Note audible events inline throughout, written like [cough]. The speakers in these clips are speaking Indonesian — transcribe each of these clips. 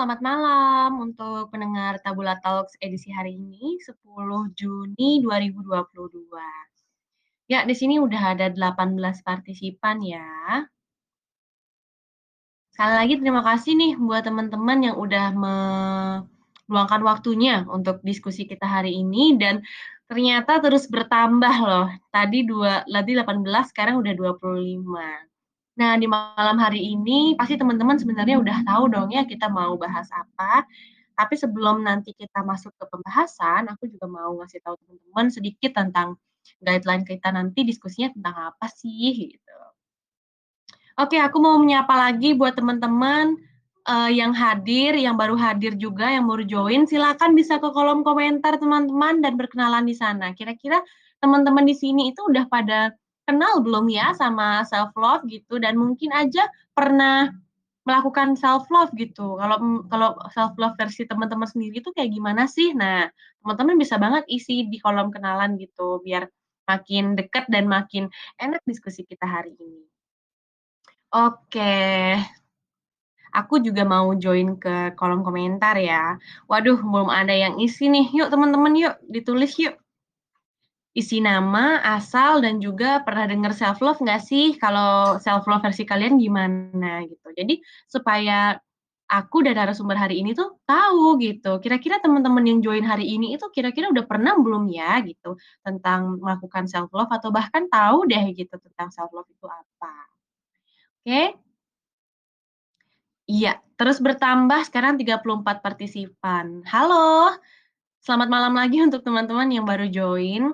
Selamat malam untuk pendengar Tabula Talks edisi hari ini, 10 Juni 2022. Ya, di sini udah ada 18 partisipan ya. Sekali lagi terima kasih nih buat teman-teman yang udah meluangkan waktunya untuk diskusi kita hari ini dan ternyata terus bertambah loh. Tadi dua, tadi 18, sekarang udah 25. Nah, di malam hari ini pasti teman-teman sebenarnya udah tahu dong ya kita mau bahas apa. Tapi sebelum nanti kita masuk ke pembahasan, aku juga mau ngasih tahu teman-teman sedikit tentang guideline kita nanti diskusinya tentang apa sih gitu. Oke, aku mau menyapa lagi buat teman-teman uh, yang hadir, yang baru hadir juga, yang baru join, silakan bisa ke kolom komentar teman-teman dan berkenalan di sana. Kira-kira teman-teman di sini itu udah pada kenal belum ya sama self love gitu dan mungkin aja pernah melakukan self love gitu. Kalau kalau self love versi teman-teman sendiri itu kayak gimana sih? Nah, teman-teman bisa banget isi di kolom kenalan gitu biar makin dekat dan makin enak diskusi kita hari ini. Oke. Aku juga mau join ke kolom komentar ya. Waduh, belum ada yang isi nih. Yuk teman-teman yuk ditulis yuk isi nama, asal, dan juga pernah dengar self love nggak sih? Kalau self love versi kalian gimana gitu. Jadi supaya aku dan narasumber hari ini tuh tahu gitu. Kira-kira teman-teman yang join hari ini itu kira-kira udah pernah belum ya gitu tentang melakukan self love atau bahkan tahu deh gitu tentang self love itu apa. Oke? Iya, terus bertambah sekarang 34 partisipan. Halo. Selamat malam lagi untuk teman-teman yang baru join.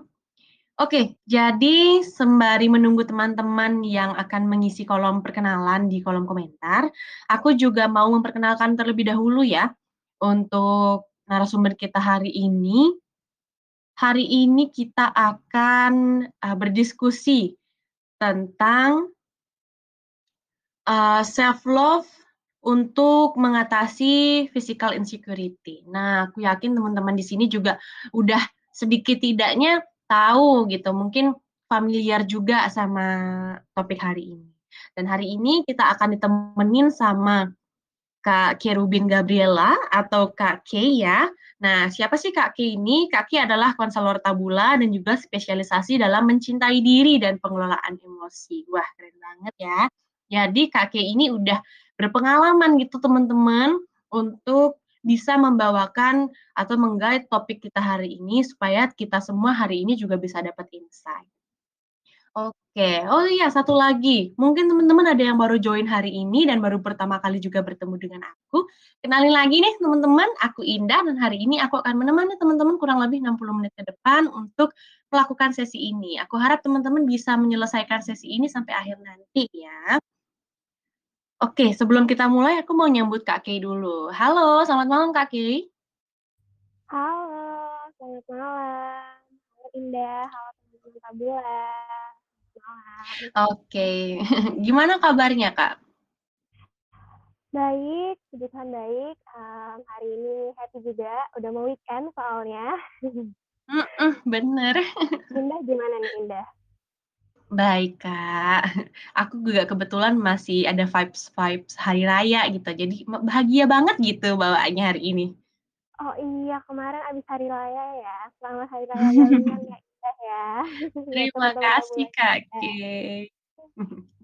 Oke, jadi sembari menunggu teman-teman yang akan mengisi kolom perkenalan di kolom komentar, aku juga mau memperkenalkan terlebih dahulu ya untuk narasumber kita hari ini. Hari ini kita akan uh, berdiskusi tentang uh, self love untuk mengatasi physical insecurity. Nah, aku yakin teman-teman di sini juga udah sedikit tidaknya tahu gitu, mungkin familiar juga sama topik hari ini. Dan hari ini kita akan ditemenin sama Kak Kerubin Gabriela atau Kak K ya. Nah, siapa sih Kak K ini? Kak K adalah konselor tabula dan juga spesialisasi dalam mencintai diri dan pengelolaan emosi. Wah, keren banget ya. Jadi Kak K ini udah berpengalaman gitu teman-teman untuk bisa membawakan atau menggait topik kita hari ini supaya kita semua hari ini juga bisa dapat insight. Oke, oh iya satu lagi, mungkin teman-teman ada yang baru join hari ini dan baru pertama kali juga bertemu dengan aku. Kenalin lagi nih teman-teman, aku Indah dan hari ini aku akan menemani teman-teman kurang lebih 60 menit ke depan untuk melakukan sesi ini. Aku harap teman-teman bisa menyelesaikan sesi ini sampai akhir nanti ya. Oke, sebelum kita mulai aku mau nyambut Kak Kay dulu. Halo, selamat malam Kak Kay. Halo, selamat malam. Halo Indah, halo teman-teman Tabula. Oke, [laughs] gimana kabarnya Kak? Baik, puji Tuhan baik. Um, hari ini happy juga, udah mau weekend soalnya. [laughs] Mm -mm, bener. [laughs] Indah gimana nih Indah? Baik, Kak. Aku juga kebetulan masih ada vibes-vibes hari raya gitu, jadi bahagia banget gitu bawaannya hari ini. Oh iya, kemarin abis hari raya ya. Selamat hari raya [laughs] ya, Indah ya. [laughs] Terima kasih, Kak Kay. [laughs]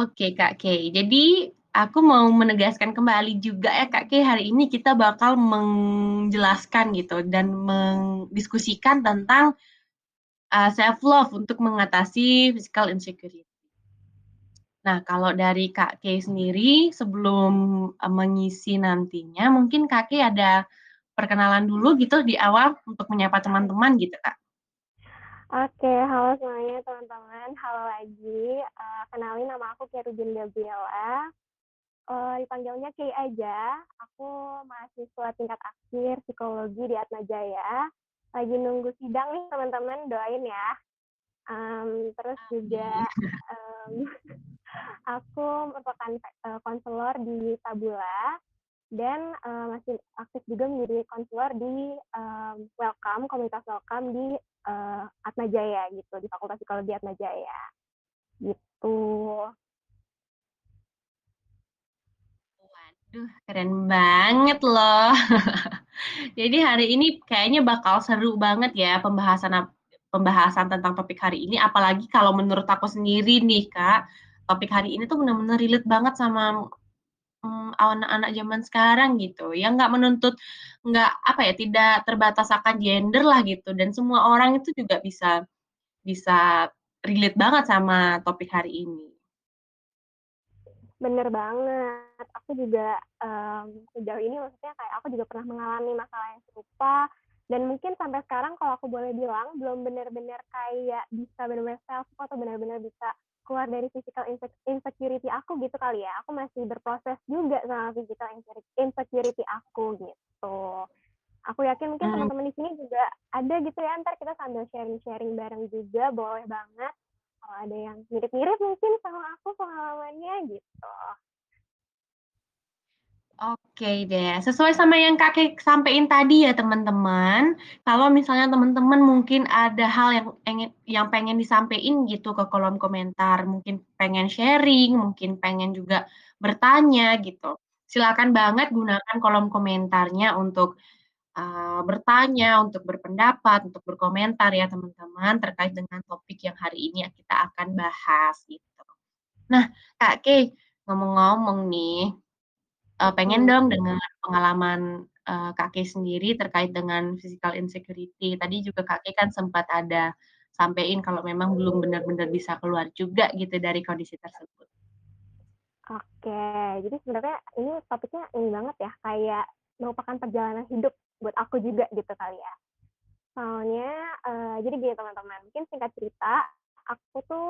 Oke, Kak Kay. Jadi aku mau menegaskan kembali juga ya Kak Kay, hari ini kita bakal menjelaskan gitu dan mendiskusikan tentang uh, self love untuk mengatasi physical insecurity. Nah, kalau dari Kak Kay sendiri sebelum uh, mengisi nantinya, mungkin Kak Kay ada perkenalan dulu gitu di awal untuk menyapa teman-teman gitu, Kak. Oke, halo semuanya teman-teman. Halo lagi. Uh, kenalin nama aku Kerubin Gabriela. Uh, dipanggilnya Kay aja. Aku mahasiswa tingkat akhir psikologi di Atmajaya lagi nunggu sidang nih teman-teman doain ya. Um, terus juga um, [laughs] aku merupakan uh, konselor di Tabula dan uh, masih aktif juga menjadi konselor di um, Welcome komunitas Welcome di uh, Atmajaya gitu di Fakultas Psikologi Atmajaya. Gitu. Duh, keren banget loh. [laughs] Jadi hari ini kayaknya bakal seru banget ya pembahasan pembahasan tentang topik hari ini, apalagi kalau menurut aku sendiri nih, Kak, topik hari ini tuh bener-bener relate banget sama, mmm, anak-anak zaman sekarang gitu, yang nggak menuntut nggak, apa ya, tidak terbatas akan gender lah gitu, dan semua orang itu juga bisa bisa relate banget sama topik hari ini. Bener banget. Aku juga, mmm, sejauh ini maksudnya kayak aku juga pernah mengalami masalah yang serupa, dan mungkin sampai sekarang kalau aku boleh bilang belum bener-bener kayak bisa bener-bener self atau bener-bener bisa keluar dari physical insecurity aku gitu kali ya. Aku masih berproses juga sama physical insecurity aku gitu. Aku yakin mungkin Mmm. teman-teman di sini juga ada gitu ya, entar kita sambil sharing-sharing bareng juga boleh banget, kalau ada yang mirip-mirip mungkin sama aku pengalamannya gitu. Oke deh, sesuai sama yang Kakak sampein tadi ya teman-teman, kalau misalnya teman-teman mungkin ada hal yang pengen yang pengen disampein gitu ke kolom komentar, mungkin pengen sharing, mungkin pengen juga bertanya gitu, silakan banget gunakan kolom komentarnya untuk, eee, bertanya, untuk berpendapat, untuk berkomentar ya teman-teman, terkait dengan topik yang hari ini kita akan bahas gitu. Nah, Kak Kay, ngomong-ngomong nih, eee, pengen dong denger pengalaman, eee, Kak Kay sendiri terkait dengan physical insecurity. Tadi juga Kak Kay kan sempat ada sampein kalau memang belum bener-bener bisa keluar juga gitu dari kondisi tersebut. Oke, jadi sebenarnya ini topiknya ini banget ya, kayak merupakan perjalanan hidup buat aku juga gitu kali ya. Soalnya, eee, jadi gini teman-teman, mungkin singkat cerita, aku tuh,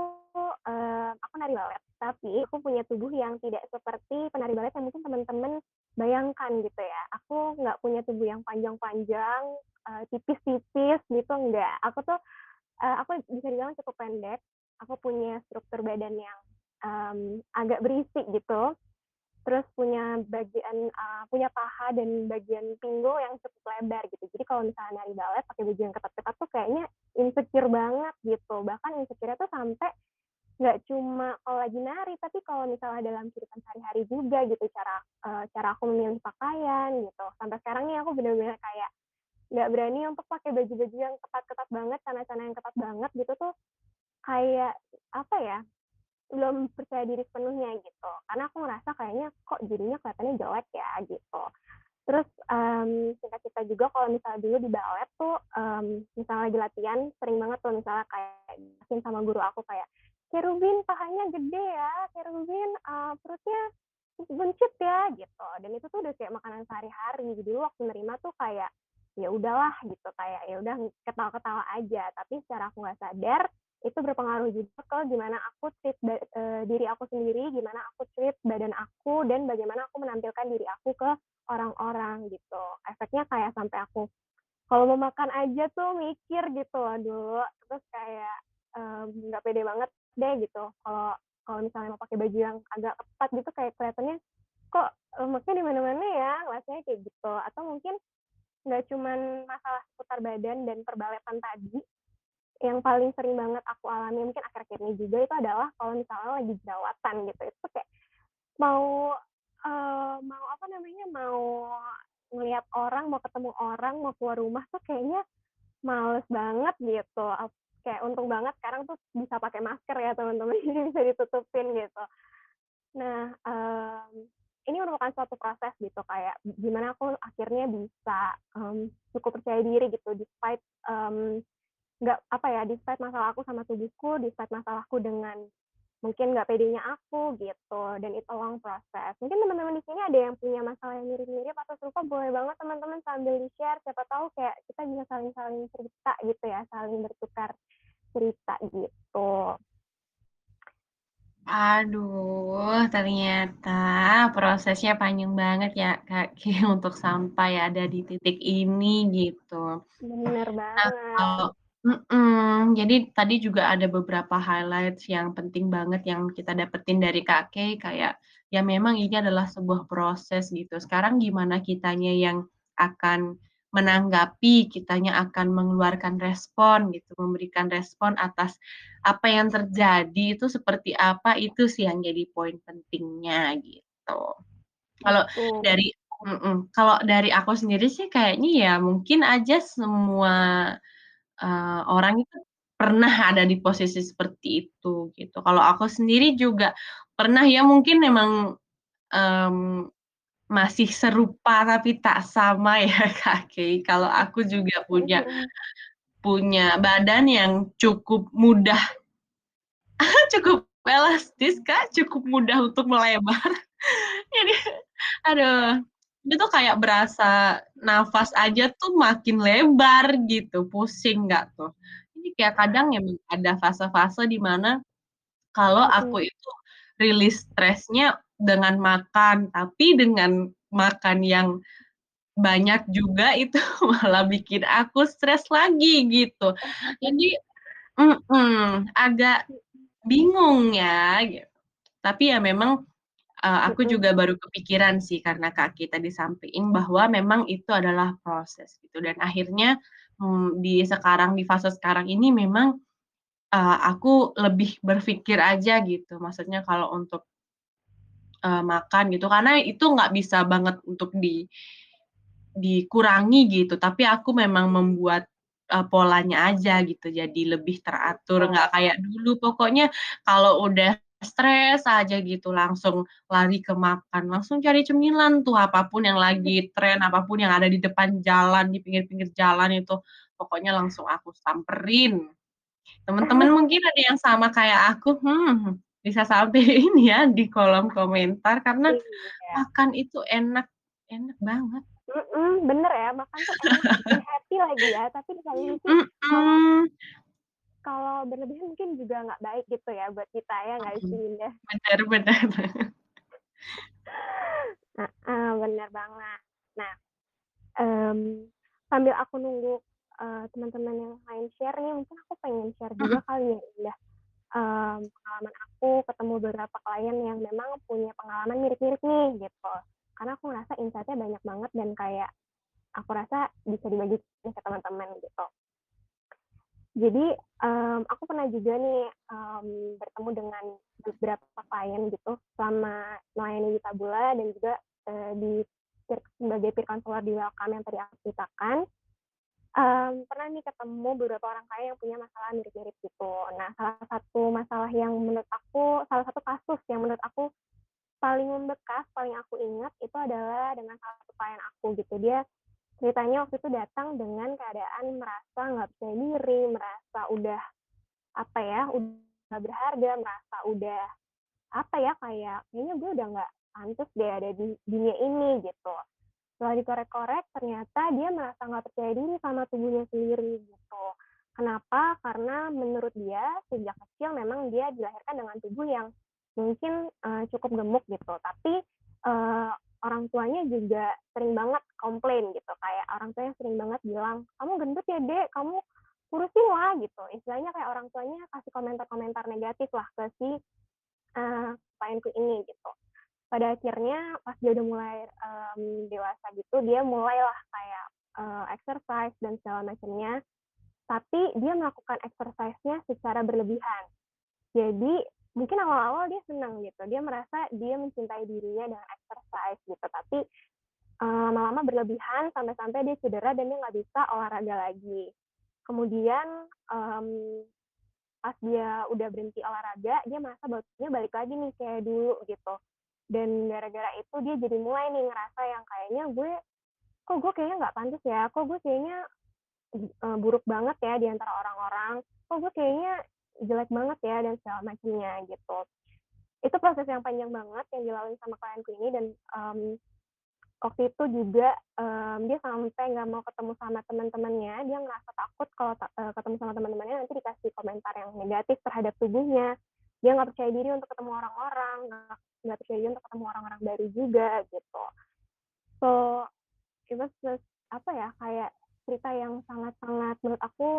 eee, aku nari balet, tapi aku punya tubuh yang tidak seperti penari balet yang mungkin teman-teman bayangkan gitu ya. Aku nggak punya tubuh yang panjang-panjang, eee, tipis-tipis gitu, enggak. Aku tuh, eee, aku bisa dibilang cukup pendek, aku punya struktur badan yang, mmm, agak berisi gitu, terus punya bagian, eee, punya paha dan bagian pinggul yang cukup lebar gitu. Jadi kalau misalnya nari balet pakai baju yang ketat-ketat tuh kayaknya insecure banget gitu. Bahkan insecure-nya tuh sampai nggak cuma kalau lagi nari, tapi kalau misalnya dalam kehidupan sehari-hari juga gitu, cara, eee, cara aku memilih pakaian gitu. Sampai sekarang nih aku bener-bener kayak nggak berani untuk pakai baju-baju yang ketat-ketat banget, celana-celana yang ketat banget gitu tuh, kayak apa ya, belum percaya diri sepenuhnya gitu. Karena aku ngerasa kayaknya kok jadinya kelihatannya jelek ya gitu. Terus, mmm, singkat cerita juga kalau misalnya dulu di balet tuh, mmm, misalnya lagi latihan sering banget tuh misalnya kayak dijelasin sama guru aku kayak, "Cherubin pahanya gede ya, Cherubin, eee, perutnya buncit ya," gitu. Dan itu tuh udah kayak makanan sehari-hari. Jadi dulu waktu nerima tuh kayak, ya udahlah gitu, kayak ya udah ketawa-ketawa aja. Tapi secara aku nggak sadar, itu berpengaruh juga ke gimana aku treat eee, diri aku sendiri, gimana aku treat badan aku, dan bagaimana aku menampilkan diri aku ke orang-orang gitu. Efeknya kayak sampai aku kalau mau makan aja tuh mikir gitu loh dulu, terus kayak, mmm, nggak pede banget deh gitu kalau kalau misalnya mau pakai baju yang agak ketat gitu kayak kelihatannya, "Kok lemaknya di mana-mana ya?" Rasanya kayak gitu. Atau mungkin nggak cuman masalah seputar badan dan perbaletan tadi, yang paling sering banget aku alami mungkin akhir-akhir ini juga itu adalah kalau misalnya lagi jerawatan gitu, itu kayak mau, eee, mau apa namanya, mau ngelihat orang, mau ketemu orang, mau keluar rumah tuh kayaknya males banget gitu. Kayak untung banget sekarang tuh bisa pakai masker ya teman-teman, [laughs] jadi bisa ditutupin gitu. Nah, mmm, ini merupakan suatu proses gitu kayak gimana aku akhirnya bisa, mmm, cukup percaya diri gitu despite, mmm, nggak apa ya, despite masalah aku sama tubuhku, despite masalahku dengan mungkin nggak pedenya aku gitu, dan itu long process. Mungkin teman-teman di sini ada yang punya masalah yang mirip-mirip atau serupa, boleh banget teman-teman sambil di-share, siapa tahu kayak kita bisa saling-saling cerita gitu ya, saling bertukar cerita gitu. Aduh, ternyata prosesnya panjang banget ya, Kak, [laughs] untuk sampai ada di titik ini gitu. Bener Nah, banget. kalau mhm, jadi tadi juga ada beberapa highlights yang penting banget yang kita dapetin dari Kak Kay, kayak ya memang ini adalah sebuah proses gitu. Sekarang gimana kitanya yang akan menanggapi, kitanya akan mengeluarkan respon gitu, memberikan respon atas apa yang terjadi itu seperti apa, itu sih yang jadi poin pentingnya gitu. Kalau dari mhm, kalau dari aku sendiri sih kayaknya ya mungkin aja semua, eee, orang itu pernah ada di posisi seperti itu, gitu. Kalau aku sendiri juga pernah ya mungkin memang, mmm, masih serupa tapi tak sama ya, [laughs] Kak, Kei. Kalau aku juga Mhm punya mhm. punya badan yang cukup mudah [laughs] cukup elastis, Kak, cukup mudah untuk melebar. [laughs] Jadi aduh, itu tuh kayak berasa nafas aja tuh makin lebar gitu, pusing nggak tuh. Jadi kayak kadang emang ada fase-fase di mana kalau aku itu rilis stresnya dengan makan, tapi dengan makan yang banyak juga [laughs] itu malah bikin aku stres lagi gitu. [laughs] Jadi mhm, agak Mhm. bingung ya, gitu. Tapi ya memang, eee, aku juga baru kepikiran sih karena Kakak tadi sampein bahwa memang itu adalah proses gitu. Dan akhirnya, mmm, di sekarang, di fase sekarang ini memang, eee, aku lebih berpikir aja gitu, maksudnya kalau untuk eee, makan gitu, karena itu nggak bisa banget untuk di dikurangi gitu, tapi aku memang membuat, polanya aja gitu, jadi lebih teratur, Betul. nggak kayak dulu. Pokoknya kalau udah stres aja gitu langsung lari ke makan, langsung cari cemilan tuh, apa pun yang lagi [laughs] tren, apa pun yang ada di depan jalan, di pinggir-pinggir jalan itu, pokoknya langsung aku samperin. Temen-temen [laughs] mungkin ada yang sama kayak aku, hmm, bisa sampein [laughs] ya di kolom komentar karena Iya. makan itu enak, enak banget. Mhm, bener ya, makan tuh enak, happy lagi ya, tapi di satu sisi kalau berlebihan mungkin juga nggak baik gitu ya buat kita, ya nggak sih, Dinda? bener bener. [laughs] Heeh, bener banget. Nah, mmm, sambil aku nunggu, eee, teman-teman yang lain share nih, mungkin aku pengen share juga Mhm. kali ya, Dinda, mmm, pengalaman aku ketemu beberapa klien yang memang punya pengalaman mirip-mirip nih, gitu. Karena aku ngerasa insight-nya banyak banget dan kayak aku rasa bisa dibagi ke teman-teman, gitu. Jadi, mmm, aku pernah juga nih, mmm, bertemu dengan beberapa klien gitu, selama melayani di Tabula dan juga, eee, di sebagai peer counselor di Welcome yang tadi aku ceritakan, mmm, pernah nih ketemu beberapa orang klien yang punya masalah mirip-mirip gitu. Nah, salah satu masalah yang menurut aku salah satu kasus yang menurut aku paling membekas, paling aku ingat, itu adalah dengan salah satu klien aku gitu. Dia ceritanya waktu itu datang dengan keadaan merasa nggak percaya diri, merasa udah, apa ya, udah berharga, merasa udah, apa ya, kayak, "Kayaknya gue udah nggak pantes deh ada di dunia ini," gitu. Setelah dikorek-korek, ternyata dia merasa nggak percaya diri sama tubuhnya sendiri, gitu. Kenapa? Karena menurut dia, sejak kecil memang dia dilahirkan dengan tubuh yang mungkin, eee, cukup gemuk gitu, tapi, eee, orang tuanya juga sering banget komplain gitu, kayak orang tuanya sering banget bilang, "Kamu gendut ya, Dek, kamu kurusin lah," gitu. Istilahnya kayak orang tuanya kasih komentar-komentar negatif lah ke si, klienku ini, gitu. Pada akhirnya pas dia udah mulai, mmm, dewasa gitu, dia mulailah kayak, eee, exercise dan segala macemnya, tapi dia melakukan exercise-nya secara berlebihan. Jadi, mungkin awal-awal dia senang gitu, dia merasa dia mencintai dirinya dengan exercise gitu, tapi, eee, lama-lama berlebihan sampai-sampai dia cedera dan dia nggak bisa olahraga lagi. Kemudian, mmm, pas dia udah berhenti olahraga, dia merasa badan dia balik lagi nih kayak dulu gitu. Dan gara-gara itu dia jadi mulai nih ngerasa yang kayaknya gue, "Kok gue kayaknya nggak pantes ya? Kok gue kayaknya, eee, buruk banget ya di antara orang-orang? Kok gue kayaknya jelek banget ya?" Dan segala macemnya gitu. Itu proses yang panjang banget yang dilalui sama klienku ini dan, mmm, waktu itu juga, mmm, dia sampai nggak mau ketemu sama teman-temannya, dia ngerasa takut kalau eee, ketemu sama teman-temannya nanti dikasih komentar yang negatif terhadap tubuhnya. Dia nggak percaya diri untuk ketemu orang-orang, nggak percaya diri untuk ketemu orang-orang baru juga, gitu. So, it was just, apa ya, kayak cerita yang sangat-sangat menurut aku,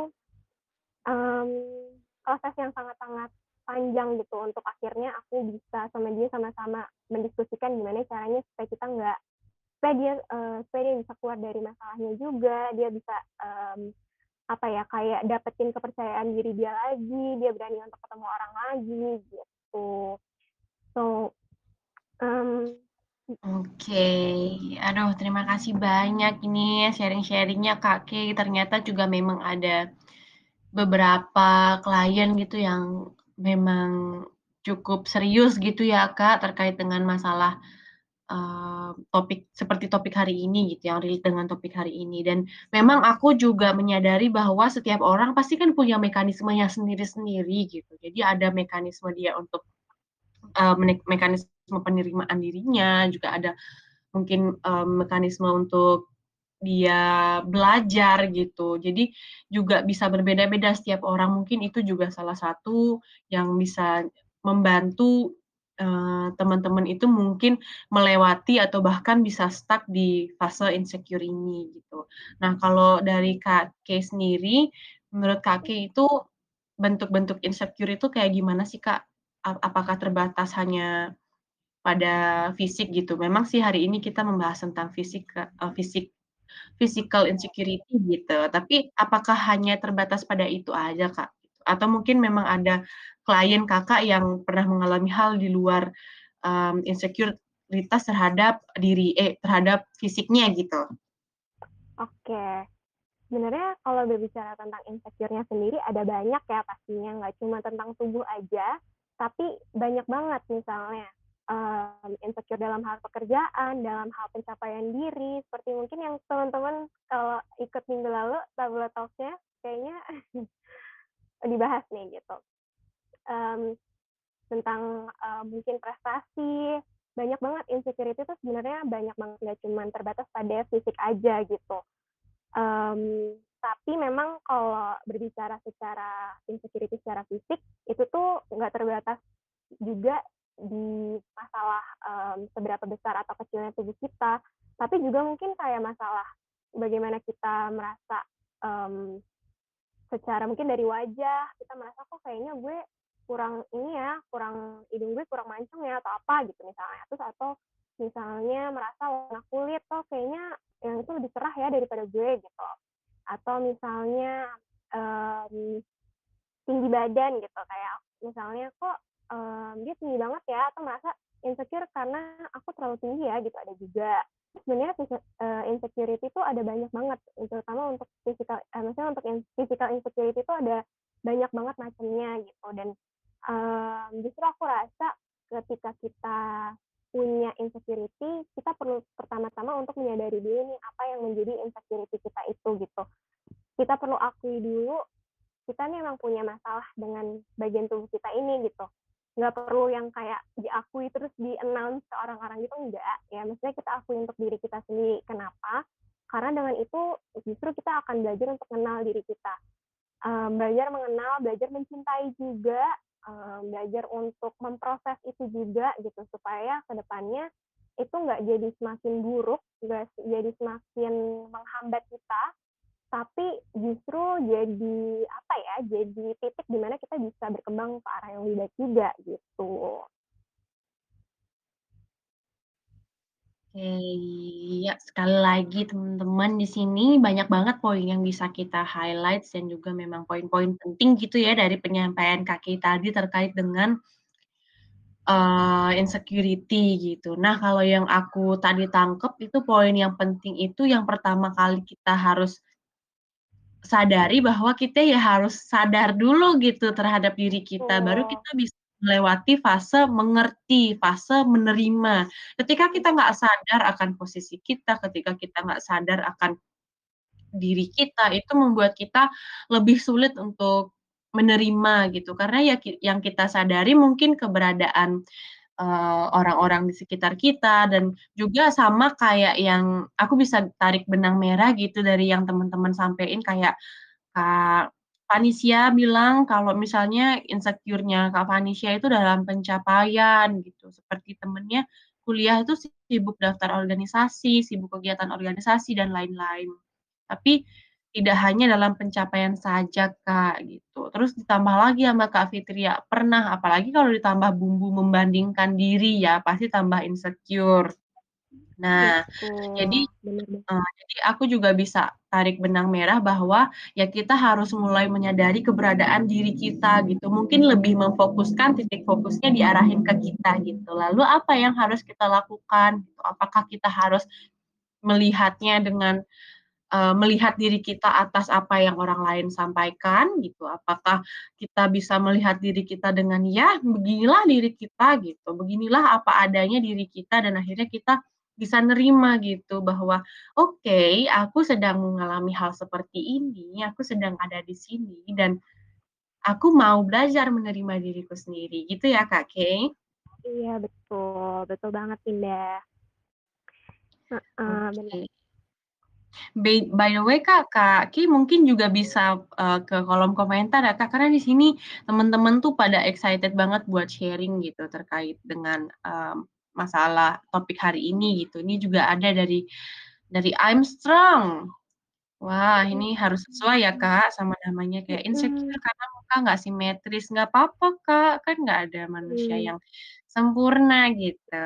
mmm, proses yang sangat-sangat panjang gitu untuk akhirnya aku bisa sama dia sama-sama mendiskusikan gimana caranya supaya kita nggak supaya dia, eee, supaya dia bisa keluar dari masalahnya juga, dia bisa, mmm, apa ya, kayak dapetin kepercayaan diri dia lagi, dia berani untuk ketemu orang lagi, gitu. So, mmm, Oke, aduh terima kasih banyak ini sharing-sharing-nya Kak Kay, ternyata juga memang ada beberapa klien gitu yang memang cukup serius gitu ya Kak, terkait dengan masalah, eee, topik seperti topik hari ini gitu, yang relate dengan topik hari ini. Dan memang aku juga menyadari bahwa setiap orang pasti kan punya mekanismenya sendiri-sendiri gitu. Jadi ada mekanisme dia untuk, menek mekanisme penerimaan dirinya, juga ada mungkin, eee, mekanisme untuk dia belajar gitu. Jadi juga bisa berbeda-beda setiap orang, mungkin itu juga salah satu yang bisa membantu, eee, teman-teman itu mungkin melewati atau bahkan bisa stuck di fase insecure ini gitu. Nah kalau dari Kak Kay sendiri, menurut Kak Kay itu bentuk-bentuk insecure itu kayak gimana sih Kak? Apakah terbatas hanya pada fisik gitu? Memang sih hari ini kita membahas tentang fisik eee, fisik physical insecurity gitu, tapi apakah hanya terbatas pada itu aja Kak? Atau mungkin memang ada klien Kakak yang pernah mengalami hal di luar, insecurities terhadap diri eh, terhadap fisiknya gitu? Oke. Sebenarnya kalau berbicara tentang insecure-nya sendiri ada banyak ya pastinya, nggak cuma tentang tubuh aja, tapi banyak banget misalnya, mmm, insecure dalam hal pekerjaan, dalam hal pencapaian diri, seperti mungkin yang teman-teman kalau ikut minggu lalu Tabula Talks-nya kayaknya [laughs] dibahas nih gitu. Mmm, tentang, eee, mungkin prestasi, banyak banget insecurity itu sebenarnya banyak banget, nggak cuman terbatas pada fisik aja gitu. Mmm, tapi memang kalau berbicara secara insecurity secara fisik, itu tuh nggak terbatas juga di masalah, mmm, seberapa besar atau kecilnya tubuh kita, tapi juga mungkin kayak masalah bagaimana kita merasa, mmm, secara mungkin dari wajah, kita merasa, "Kok kayaknya gue kurang ini ya, kurang hidung gue kurang mancung ya," atau apa gitu misalnya. Terus atau misalnya merasa warna kulit, "Oh kayaknya yang itu lebih cerah ya daripada gue," gitu. Atau misalnya, mmm, tinggi badan gitu, kayak misalnya, "Kok, mmm, dia tinggi banget ya," atau merasa insecure karena, "Aku terlalu tinggi ya," gitu, ada juga. Sebenarnya eee, insecurity itu ada banyak banget, terutama untuk physical eee, maksudnya untuk in physical insecurity itu ada banyak banget macamnya gitu dan, mmm, justru aku rasa ketika kita punya insecurity, kita perlu pertama-tama untuk menyadari dulu nih apa yang menjadi insecurity kita itu gitu. Kita perlu akui dulu, kita memang punya masalah dengan bagian tubuh kita ini gitu. Nggak perlu yang kayak diakui terus di-announce ke orang-orang gitu, enggak. Ya maksudnya kita akui untuk diri kita sendiri. Kenapa? Karena dengan itu justru kita akan belajar untuk mengenal diri kita. Mmm, belajar mengenal, belajar mencintai juga, eee, belajar untuk memproses itu juga gitu, supaya ke depannya itu nggak jadi semakin buruk, nggak jadi semakin menghambat kita, tapi justru jadi apa ya, jadi titik di mana kita bisa berkembang ke arah yang lebih baik juga gitu. Oke, iya sekali lagi teman-teman di sini banyak banget poin yang bisa kita highlights dan juga memang poin-poin penting gitu ya dari penyampaian Kak Kay tadi terkait dengan eee, insecurity gitu. Nah kalau yang aku tadi tangkep itu poin yang penting itu yang pertama kali kita harus sadari bahwa kita ya harus sadar dulu gitu terhadap diri kita, baru Betul. kita bisa melewati fase mengerti, fase menerima. Ketika kita nggak sadar akan posisi kita, ketika kita nggak sadar akan diri kita, itu membuat kita lebih sulit untuk menerima gitu. Karena ya yang kita sadari mungkin keberadaan, eee, orang-orang di sekitar kita dan juga sama kayak yang aku bisa tarik benang merah gitu dari yang teman-teman sampein kayak Kak Vanisya bilang kalau misalnya insecure-nya Kak Vanisya itu dalam pencapaian gitu, seperti temennya kuliah itu sibuk daftar organisasi, sibuk kegiatan organisasi, dan lain-lain. Tapi tidak hanya dalam pencapaian saja Kak, gitu. Terus ditambah lagi sama Kak Fitria, pernah apalagi kalau ditambah bumbu membandingkan diri ya, pasti tambah insecure. Nah, jadi Betul, bener banget. eee, jadi aku juga bisa tarik benang merah bahwa, ya kita harus mulai menyadari keberadaan diri kita gitu, mungkin lebih memfokuskan titik fokusnya diarahin ke kita gitu. Lalu apa yang harus kita lakukan? Apakah kita harus melihatnya dengan, eee, melihat diri kita atas apa yang orang lain sampaikan gitu? Apakah kita bisa melihat diri kita dengan, "Ya beginilah diri kita," gitu, "beginilah apa adanya diri kita," dan akhirnya kita bisa nerima gitu bahwa, "Oke, aku sedang mengalami hal seperti ini, aku sedang ada di sini, dan aku mau belajar menerima diriku sendiri." Gitu ya, Kak, Kay? Iya betul, betul banget, Indah. Heeh, bener. Oke. By by the way, Kak, Kak Kay mungkin juga bisa, eee, ke kolom komentar ya, Kak, karena di sini temen-temen tuh pada excited banget buat sharing gitu terkait dengan, mmm, masalah topik hari ini gitu. Ini juga ada dari dari I'm Strong. Wah, Mhm ini harus sesuai ya. Kak, sama namanya kayak insecure karena muka nggak simetris, nggak papa, Kak, kan nggak ada manusia Mmm. yang sempurna gitu.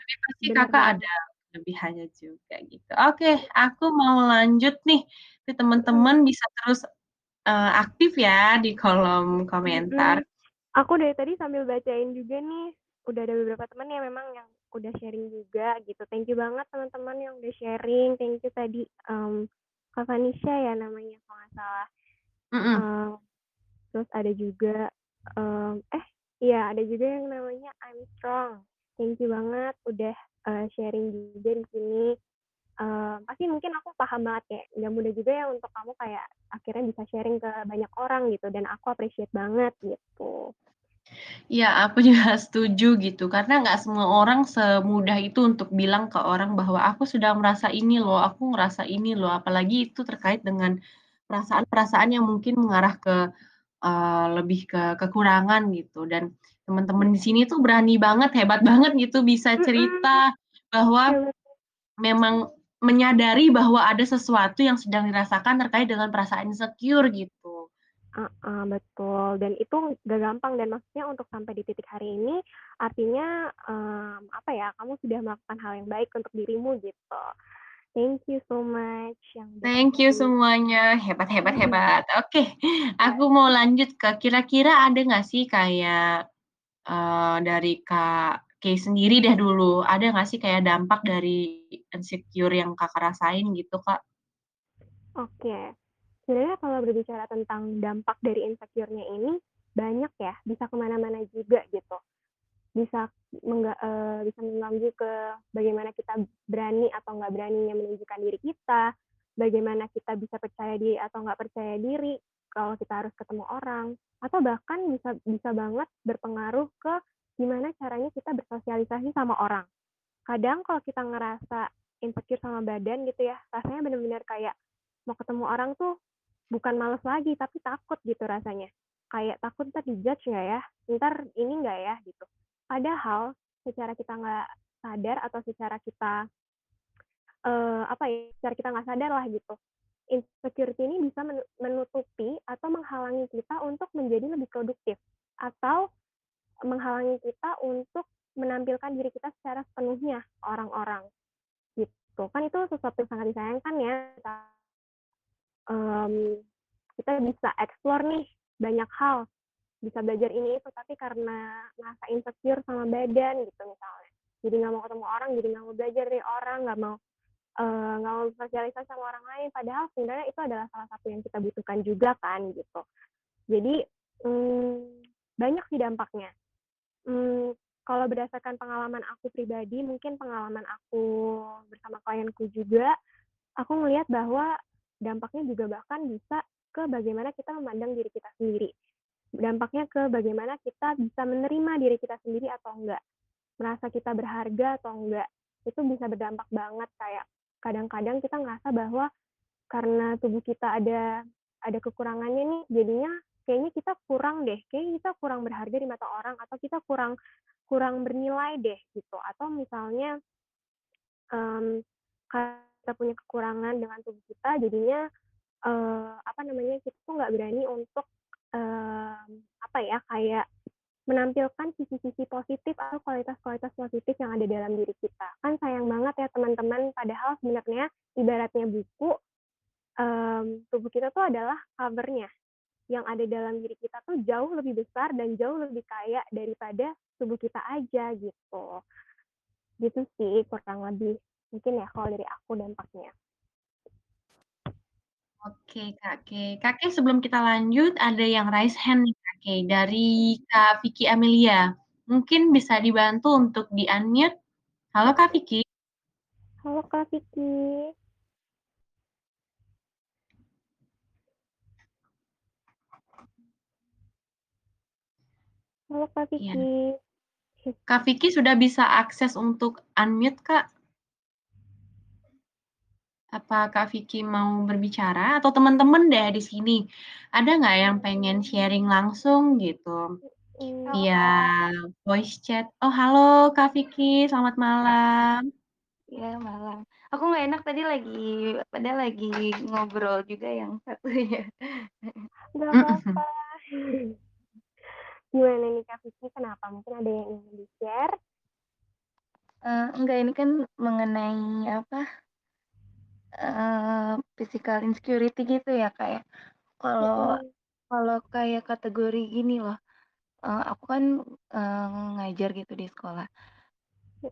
Tapi pasti bener Kakak ada banget. kelebihannya juga gitu. Oke, aku mau lanjut nih ke temen-temen bisa terus, eee, aktif ya di kolom komentar. Mhm. Aku dari tadi sambil bacain juga nih, udah ada beberapa temen yang memang yang udah sharing juga gitu. Thank you banget teman-teman yang udah sharing, thank you tadi, mmm, Kak Vanisha ya namanya kalau nggak salah. Mhm. Eee, terus ada juga, mmm, eh, iya ada juga yang namanya I'm Strong. Thank you banget udah, eee, sharing juga di sini. Eee, pasti mungkin aku paham banget kayak nggak mudah juga ya untuk kamu kayak akhirnya bisa sharing ke banyak orang gitu dan aku appreciate banget gitu. Iya, aku juga [laughs] setuju gitu, karena nggak semua orang semudah itu untuk bilang ke orang bahwa, "Aku sedang merasa ini loh, aku ngerasa ini loh." Apalagi itu terkait dengan perasaan-perasaan yang mungkin mengarah ke, eee, lebih ke kekurangan gitu. Dan temen-temen di sini tuh berani banget, hebat banget gitu bisa cerita bahwa Hebat. memang menyadari bahwa ada sesuatu yang sedang dirasakan terkait dengan perasaan insecure gitu. Heeh, betul, dan itu nggak gampang dan maksudnya untuk sampai di titik hari ini, artinya, mmm, apa ya, kamu sudah melakukan hal yang baik untuk dirimu gitu. Thank you so much yang Thank you semuanya, hebat hebat hebat. Oke, aku Iya. mau lanjut ke kira-kira ada nggak sih kayak, eee, dari Kak Kay sendiri deh dulu, ada nggak sih kayak dampak dari insecure yang Kakak rasain gitu, Kak? Oke. Sebenarnya kalau berbicara tentang dampak dari insecure-nya ini, banyak ya, bisa ke mana-mana juga gitu. Bisa mengga eee, bisa mengganggu ke bagaimana kita berani atau nggak beraninya menunjukkan diri kita, bagaimana kita bisa percaya diri atau nggak percaya diri kalau kita harus ketemu orang, atau bahkan bisa bisa banget berpengaruh ke gimana caranya kita bersosialisasi sama orang. Kadang kalau kita ngerasa insecure sama badan gitu ya, rasanya bener-bener kayak mau ketemu orang tuh bukan males lagi, tapi takut gitu rasanya. Kayak takut entar di-judge nggak ya? Entar ini nggak ya? Gitu. Padahal secara kita nggak sadar atau secara kita, eee, apa ya, secara kita nggak sadar lah gitu, insecurity ini bisa menu menutupi atau menghalangi kita untuk menjadi lebih produktif, atau menghalangi kita untuk menampilkan diri kita secara sepenuhnya orang-orang, gitu. Kan itu sesuatu yang sangat disayangkan ya, kita mmm, kita bisa explore nih banyak hal, bisa belajar ini itu, tapi karena ngerasa insecure sama badan gitu misalnya, jadi nggak mau ketemu orang, jadi nggak mau belajar dari orang, nggak mau, eee, nggak mau bersosialisasi sama orang lain, padahal sebenarnya itu adalah salah satu yang kita butuhkan juga kan gitu. Jadi, mmm, banyak sih dampaknya. Mmm, kalau berdasarkan pengalaman aku pribadi, mungkin pengalaman aku bersama klienku juga, aku ngelihat bahwa dampaknya juga bahkan bisa ke bagaimana kita memandang diri kita sendiri. Dampaknya ke bagaimana kita bisa menerima diri kita sendiri atau enggak, merasa kita berharga atau enggak. Itu bisa berdampak banget kayak kadang-kadang kita ngerasa bahwa karena tubuh kita ada ada kekurangannya nih, jadinya kayaknya kita kurang deh, kayaknya kita kurang berharga di mata orang atau kita kurang kurang bernilai deh gitu. Atau misalnya karena kita punya kekurangan dengan tubuh kita jadinya, eee, apa namanya, kita tuh nggak berani untuk, mmm, apa ya, kayak menampilkan sisi-sisi positif atau kualitas-kualitas positif yang ada dalam diri kita. Kan sayang banget ya teman-teman, padahal sebenarnya ibaratnya buku, mmm, tubuh kita tuh adalah cover-nya. Yang ada dalam diri kita tuh jauh lebih besar dan jauh lebih kaya daripada tubuh kita aja gitu. Gitu sih kurang lebih, mungkin ya kalau dari aku dampaknya. Oke, Kak Kay. Kak Kay sebelum kita lanjut ada yang raise hand nih, Kak dari Kak Vicky Amelia. Mungkin bisa dibantu untuk di-unmute. Halo, Kak Vicky. Halo, Kak Vicky. Halo, Kak Iya. Vicky. Kak Vicky sudah bisa akses untuk unmute, Kak? Apa Kak Vicky mau berbicara? Atau teman-teman deh di sini, ada nggak yang pengen sharing langsung gitu, via voice chat? Oh, halo Kak Vicky, selamat malam. Iya, malam. Aku nggak enak tadi lagi padahal lagi ngobrol juga yang satunya. Nggak Mhm. apa-apa. Gimana nih Kak Vicky, kenapa? Mungkin ada yang ingin di-share? Eee, enggak, ini kan mengenai apa, eee, physical insecurity gitu ya, Kak, ya. Kalau Mhm. kalau kayak kategori gini loh, eee, aku kan, eee, ngajar gitu di sekolah.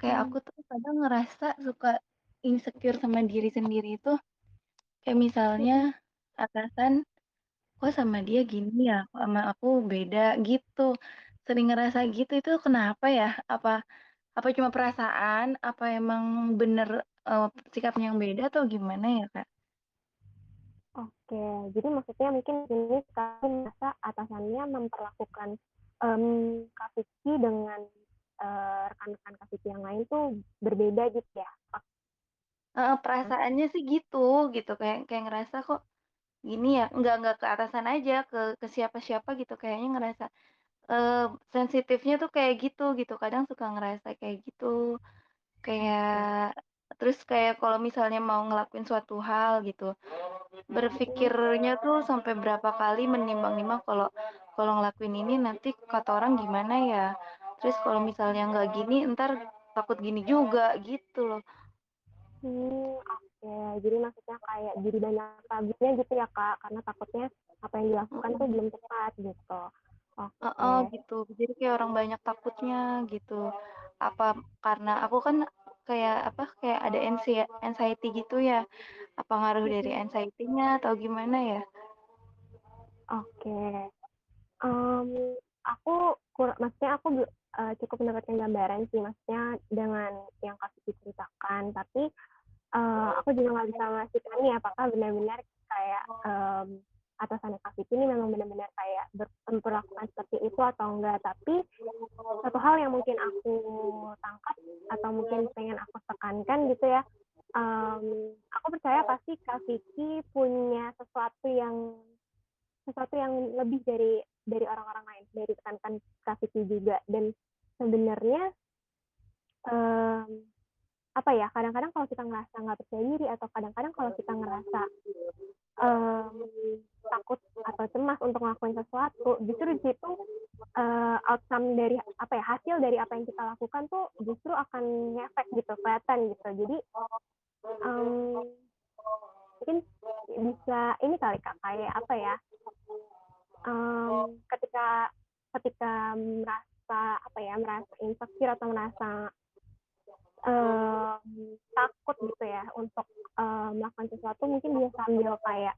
Kayak Mhm. aku tuh kadang ngerasa suka insecure sama diri sendiri itu, kayak misalnya Mhm. atasan, "Kok sama dia gini ya, kok sama aku beda?" Gitu. Sering ngerasa gitu, itu kenapa ya? Apa apa cuma perasaan, apa emang bener, eee, sikapnya yang beda atau gimana ya, Kak? Oke, jadi maksudnya mungkin ini Kakak merasa atasannya memperlakukan, mmm, Kak Vicky dengan, eee, rekan-rekan Kak Vicky yang lain tuh berbeda gitu ya? Heeh, perasaannya sih gitu gitu, kayak kayak ngerasa kok gini ya, enggak enggak ke atasan aja, ke ke siapa-siapa gitu kayaknya ngerasa, eee, sensitifnya tuh kayak gitu gitu, kadang suka ngerasa kayak gitu. Oke. Kayak terus kayak kalau misalnya mau ngelakuin suatu hal gitu, berpikirnya tuh sampai berapa kali menimbang-nimbang kalau kalau ngelakuin ini nanti kata orang gimana ya, terus kalau misalnya nggak gini entar takut gini juga, gitu loh. Mmm, oke. Jadi maksudnya kayak jadi banyak ragunya gitu ya, Kak, karena takutnya apa yang dilakukan tuh belum tepat gitu. Heeh, Oke. gitu. Jadi kayak orang banyak takutnya gitu. Apa karena aku kan kayak apa, kayak ada anxie anxiety gitu ya, apa ngaruh dari anxiety-nya atau gimana ya? Oke. Mmm, aku kur maksudnya aku eee, cukup mendapatkan gambaran sih, maksudnya dengan yang Kak Vicky ceritakan. Tapi, eee, aku juga nggak bisa memastikan nih apakah benar-benar kayak, mmm, atasannya Kak Vicky ini memang benar-benar kayak memperlakukan seperti itu atau enggak. Tapi, satu hal yang mungkin aku tangkap atau mungkin pengen aku tekankan gitu ya, mmm, aku percaya pasti Kak Vicky punya sesuatu yang sesuatu yang lebih dari dari orang-orang lain, dari rekan-rekan Kak Vicky juga. Dan sebenarnya, mmm, apa ya, kadang-kadang kalau kita ngerasa nggak percaya diri atau kadang-kadang kalau kita ngerasa, mmm, takut atau cemas untuk ngelakuin sesuatu, justru di situ, eee, outcome dari apa ya, hasil dari apa yang kita lakukan tuh justru akan ngefek gitu, kelihatan gitu. Jadi, mmm, mungkin bisa ini kali Kak, kayak apa ya, mmm, ketika ketika merasa apa ya, merasa insecure atau merasa, mmm, takut gitu ya untuk, eee, melakukan sesuatu mungkin bisa sambil kayak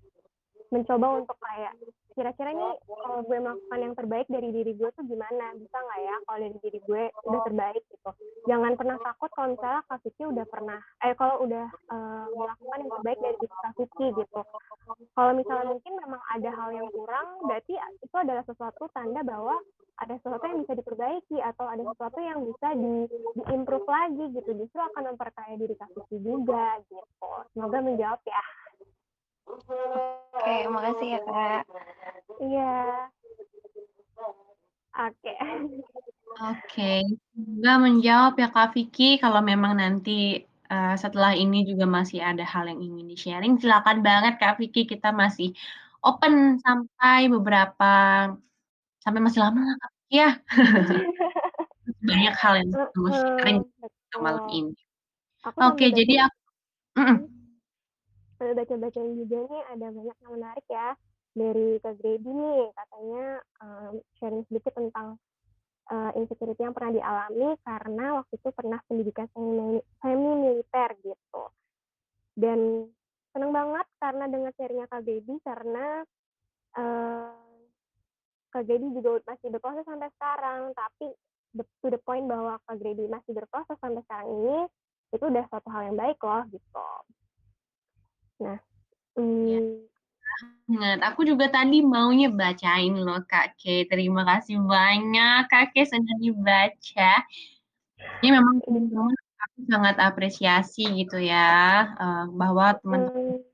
mencoba untuk kayak, kira-kira nih kalau gue melakukan yang terbaik dari diri gue tuh gimana, bisa nggak ya kalau dari diri gue udah terbaik gitu. Jangan pernah takut kalau misalnya Kak Vicky udah pernah eh, kalau udah, eee, melakukan yang terbaik dari diri Kak Vicky gitu. Kalau misalnya mungkin memang ada hal yang kurang, berarti itu adalah sesuatu tanda bahwa ada sesuatu yang bisa diperbaiki atau ada sesuatu yang bisa di di-improve lagi gitu, justru akan memperkaya diri Kak Vicky juga gitu. Semoga menjawab ya. Oke, makasih ya, Kak. Iya. Oke. Oke, semoga menjawab ya Kak Vicky, kalau memang nanti, eee, setelah ini juga masih ada hal yang ingin di-sharing, silakan banget Kak Vicky, kita masih open sampai beberapa sampai masih lama lah Kak Vicky, Iya. [laughs] Banyak hal yang kamu sharing malam ini. Aku Oke, sambil jadi baca ak mhm. Baca-bacain juga nih ada banyak yang menarik ya, dari Kak Grady nih katanya, mmm, sharing sedikit tentang, eee, insecurity yang pernah dialami karena waktu itu pernah pendidikan semi militer gitu. Dan seneng banget karena dengar sharing-nya Kak Grady karena, eee, Kak Grady juga masih berproses sampai sekarang, tapi to the point bahwa Kak Grady masih berproses sampai sekarang ini, itu udah suatu hal yang baik loh, gitu. Nah, Iya. mmm Banget, aku juga tadi maunya bacain loh Kak K, terima kasih banyak Kak K sudah dibaca. Ini memang Iya. teman-teman aku sangat apresiasi gitu ya, eee, bahwa teman-teman Mhm.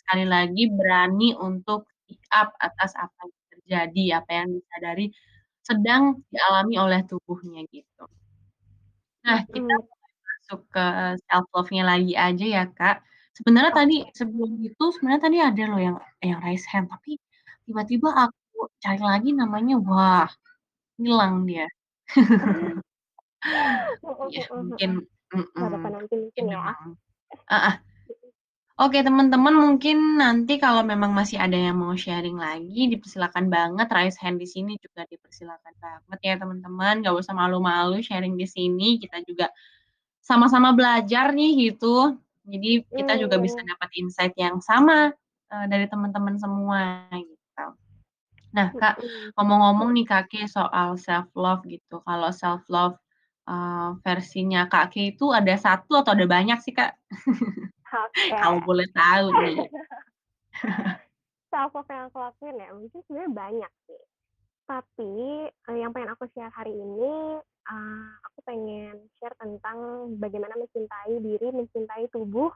sekali lagi berani untuk speak up atas apa yang terjadi, apa yang disadari sedang dialami oleh tubuhnya gitu. Nah, kita Mhm. mulai masuk ke self love-nya lagi aja ya Kak. Sebenarnya tadi sebelum itu sebenarnya tadi ada loh yang yang raise hand, tapi tiba-tiba aku cari lagi namanya, wah hilang dia. Mungkin mhm, Nggak apa-apa nanti mungkin mungkin ya. memang heeh. Mhm. Oke teman-teman mungkin nanti kalau memang masih ada yang mau sharing lagi dipersilakan banget, raise hand di sini juga dipersilakan banget ya teman-teman, nggak usah malu-malu sharing di sini, kita juga sama-sama belajar nih gitu. Jadi kita juga bisa Mmm. dapat insight yang sama, eee, dari teman-teman semua gitu. Nah Kak, ngomong-ngomong nih Kak K soal self love gitu, kalau self love, eee, versinya Kak K itu ada 1 atau ada banyak sih Kak? Oke. [laughs] Kalau boleh tahu nih. [laughs] Self love yang aku lakuin ya, mungkin sebenarnya banyak sih. Tapi, eee, yang pengen aku share hari ini, eee, aku pengen share tentang bagaimana mencintai diri, mencintai tubuh,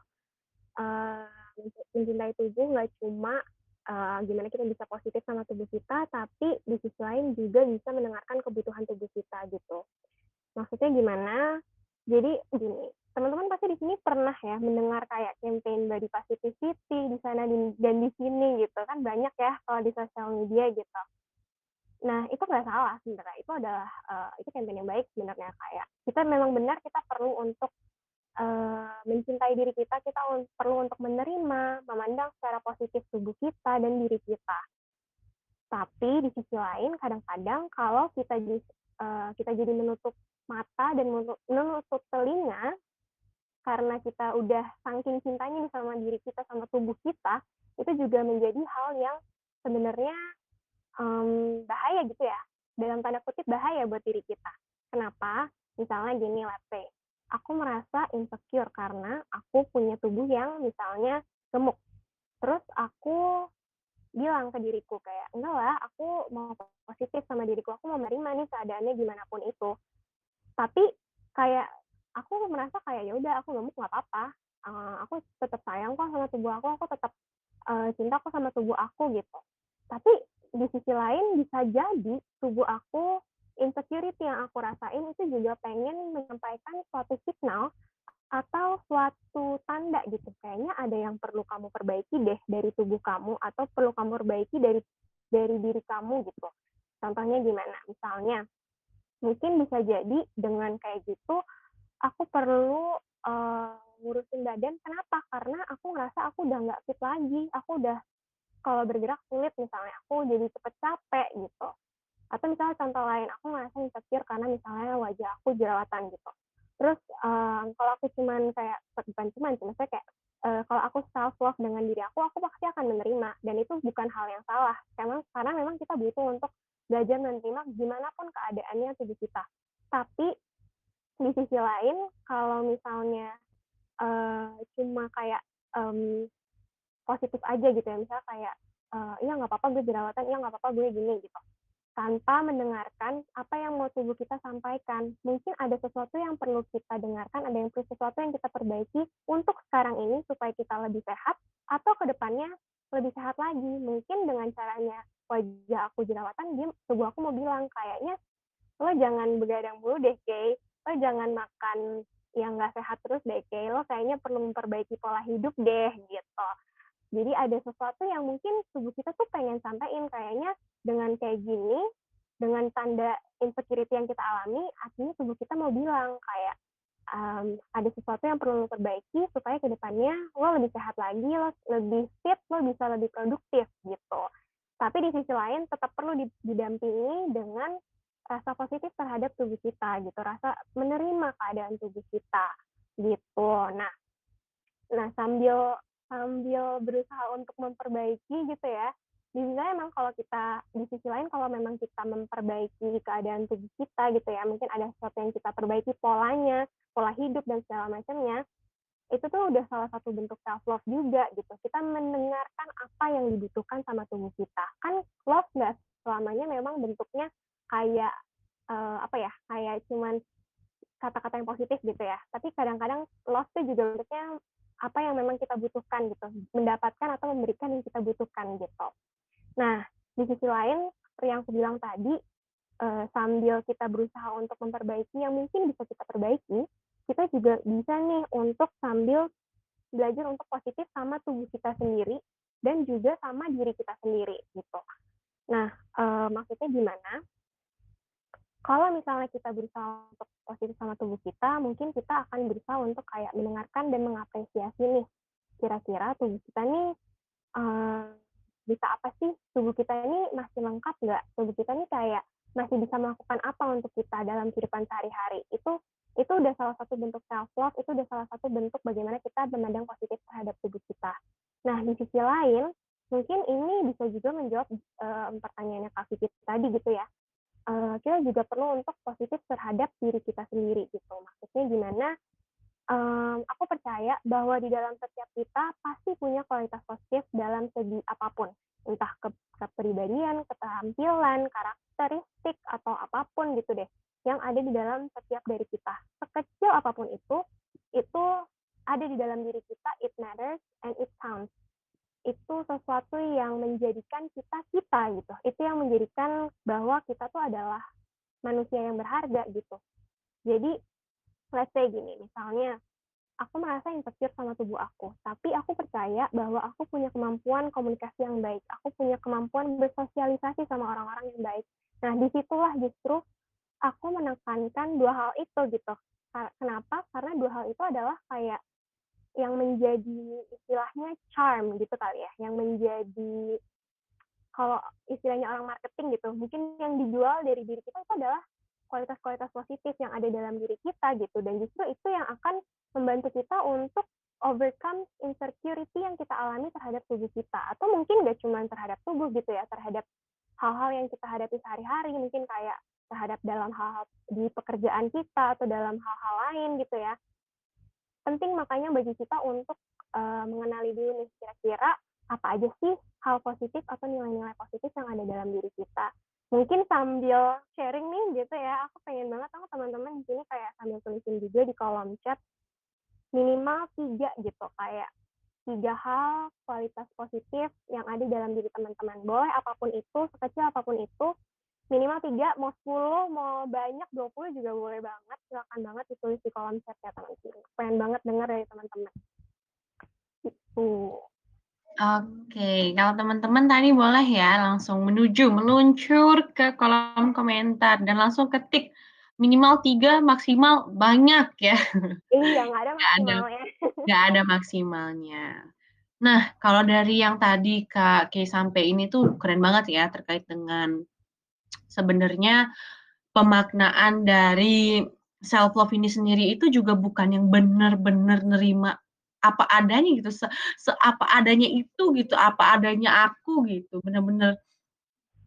menci mencintai tubuh nggak cuma, eee, gimana kita bisa positif sama tubuh kita, tapi di sisi lain juga bisa mendengarkan kebutuhan tubuh kita gitu. Maksudnya gimana, jadi gini, teman-teman pasti di sini pernah ya mendengar kayak campaign body positivity di sana dan di sini gitu kan banyak ya kalau di sosial media gitu. Nah itu nggak salah sebenarnya, itu adalah, eee, itu campaign yang baik sebenarnya, kayak kita memang benar kita perlu untuk, eee, mencintai diri kita, kita un perlu untuk menerima, memandang secara positif tubuh kita dan diri kita. Tapi di sisi lain kadang-kadang kalau kita eee, kita jadi menutup mata dan menu menutup telinga, karena kita udah saking cintanya sama diri kita, sama tubuh kita, itu juga menjadi hal yang sebenarnya, mmm, bahaya gitu ya, dalam tanda kutip "bahaya" buat diri kita. Kenapa? Misalnya gini, let's say, aku merasa insecure karena aku punya tubuh yang misalnya gemuk, terus aku bilang ke diriku kayak, "Enggak lah, aku mau positif sama diriku, aku mau menerima nih keadaannya gimana pun itu." Tapi kayak aku merasa kayak, "Ya udah aku gemuk nggak apa-apa, eee, aku tetap sayang kok sama tubuh aku, aku tetap, eee, cinta kok sama tubuh aku," gitu. Tapi di sisi lain bisa jadi tubuh aku, insecurity yang aku rasain itu juga pengen menyampaikan suatu signal atau suatu tanda gitu, kayaknya ada yang perlu kamu perbaiki deh dari tubuh kamu atau perlu kamu perbaiki dari dari diri kamu gitu. Contohnya gimana, misalnya mungkin bisa jadi dengan kayak gitu aku perlu, eee, ngurusin badan, kenapa? Karena aku ngerasa aku udah nggak fit lagi, aku udah kalau bergerak sulit misalnya, aku jadi cepet capek gitu. Atau misalnya contoh lain, aku ngerasa insecure karena misalnya wajah aku jerawatan gitu. Terus, eee, kalau aku cuman kayak bukan cuman sih, maksudnya kayak, eee, kalau aku self love dengan diri aku, aku pasti akan menerima dan itu bukan hal yang salah, karena karena memang kita butuh untuk belajar menerima gimana pun keadaannya tubuh kita. Tapi di sisi lain kalau misalnya, eee, cuma kayak, mmm, positif aja gitu ya, misalnya kayak, eee, "Iya nggak apa-apa gue jerawatan, iya nggak apa-apa gue gini," gitu. Tanpa mendengarkan apa yang mau tubuh kita sampaikan. Mungkin ada sesuatu yang perlu kita dengarkan, ada yang perlu sesuatu yang kita perbaiki untuk sekarang ini supaya kita lebih sehat atau ke depannya lebih sehat lagi. Mungkin dengan caranya wajah aku jerawatan, dia tubuh aku mau bilang, "Kayaknya lo jangan begadang mulu deh Kay, lo jangan makan yang nggak sehat terus deh Kay, lo kayaknya perlu memperbaiki pola hidup deh," gitu. Jadi ada sesuatu yang mungkin tubuh kita tuh pengen sampein, kayaknya dengan kayak gini dengan tanda insecurity yang kita alami, artinya tubuh kita mau bilang kayak, um, ada sesuatu yang perlu lo perbaiki supaya ke depannya lo lebih sehat lagi, lo lebih fit, lo bisa lebih produktif gitu. Tapi di sisi lain tetap perlu didampingi dengan rasa positif terhadap tubuh kita gitu, rasa menerima keadaan tubuh kita gitu. Nah, nah sambil sambil berusaha untuk memperbaiki gitu ya, di sisi lain memang kalau kita di sisi lain kalau memang kita memperbaiki keadaan tubuh kita gitu ya, mungkin ada sesuatu yang kita perbaiki polanya, pola hidup dan segala macamnya, itu tuh udah salah satu bentuk self love juga gitu. Kita mendengarkan apa yang dibutuhkan sama tubuh kita. Kan love nggak selamanya memang bentuknya kayak uh, apa ya, kayak cuman kata-kata yang positif gitu ya. Tapi kadang-kadang love tuh juga bentuknya apa yang memang kita butuhkan gitu, mendapatkan atau memberikan yang kita butuhkan gitu. Nah, di sisi lain, seperti yang aku bilang tadi, uh, sambil kita berusaha untuk memperbaiki yang mungkin bisa kita perbaiki, kita juga bisa nih untuk sambil belajar untuk positif sama tubuh kita sendiri dan juga sama diri kita sendiri gitu. Nah, uh, maksudnya gimana? Kalau misalnya kita berusaha untuk positif sama tubuh kita, mungkin kita akan berusaha untuk kayak mendengarkan dan mengapresiasi nih, kira-kira tubuh kita nih uh, bisa apa sih? Tubuh kita ini masih lengkap nggak? Tubuh kita ini kayak masih bisa melakukan apa untuk kita dalam kehidupan sehari-hari? Itu itu udah salah satu bentuk self love itu udah salah satu bentuk bagaimana kita memandang positif terhadap tubuh kita. Nah di sisi lain mungkin ini bisa juga menjawab uh, pertanyaannya kak Vicky tadi gitu ya uh, kita juga perlu untuk positif terhadap diri kita sendiri gitu maksudnya gimana um, aku percaya bahwa di dalam setiap kita pasti punya kualitas positif dalam segi apa pun, entah ke kepribadian, keterampilan, karakteristik atau apa pun gitu deh, yang ada di dalam setiap dari kita. Sekecil apa pun itu, itu ada di dalam diri kita, it matters and it counts. Itu sesuatu yang menjadikan kita kita gitu. Itu yang menjadikan bahwa kita tuh adalah manusia yang berharga gitu. Jadi let's say gini, misalnya aku merasa insecure sama tubuh aku, tapi aku percaya bahwa aku punya kemampuan komunikasi yang baik, aku punya kemampuan bersosialisasi sama orang-orang yang baik. Nah, di situlah justru aku menekankan dua hal itu gitu. Kenapa? Karena dua hal itu adalah kayak yang menjadi istilahnya charm gitu kali ya, yang menjadi kalau istilahnya orang marketing gitu, mungkin yang dijual dari diri kita itu adalah kualitas-kualitas positif yang ada dalam diri kita gitu. Dan justru itu yang akan membantu kita untuk overcome insecurity yang kita alami terhadap tubuh kita. Atau mungkin gak cuma terhadap tubuh gitu ya terhadap hal-hal yang kita hadapi sehari-hari mungkin kayak terhadap dalam hal-hal di pekerjaan kita atau dalam hal-hal lain gitu ya penting makanya bagi kita untuk uh, mengenali dulu nih kira-kira apa aja sih hal positif atau nilai-nilai positif yang ada dalam diri kita. Mungkin sambil sharing nih gitu ya aku pengen banget sama teman-teman di sini kayak sambil tulisin juga di kolom chat minimal tiga gitu kayak tiga hal kualitas positif yang ada dalam diri teman-teman. Boleh apa pun itu sekecil apa pun itu minimal tiga mau sepuluh mau banyak dua puluh juga boleh banget silakan banget ditulis di kolom chat ya teman-teman pengen banget dengar dari teman-teman itu Oke, kalau teman-teman tadi boleh ya langsung menuju, meluncur ke kolom komentar dan langsung ketik minimal tiga, maksimal banyak ya. Iya, nggak ada maksimalnya. Nggak ada maksimalnya. Nah, kalau dari yang tadi Kak Kay sampai ini tuh keren banget ya terkait dengan sebenarnya pemaknaan dari self love ini sendiri itu juga bukan yang benar-benar nerima apa adanya gitu se, se apa adanya itu gitu apa adanya aku gitu. Bener-bener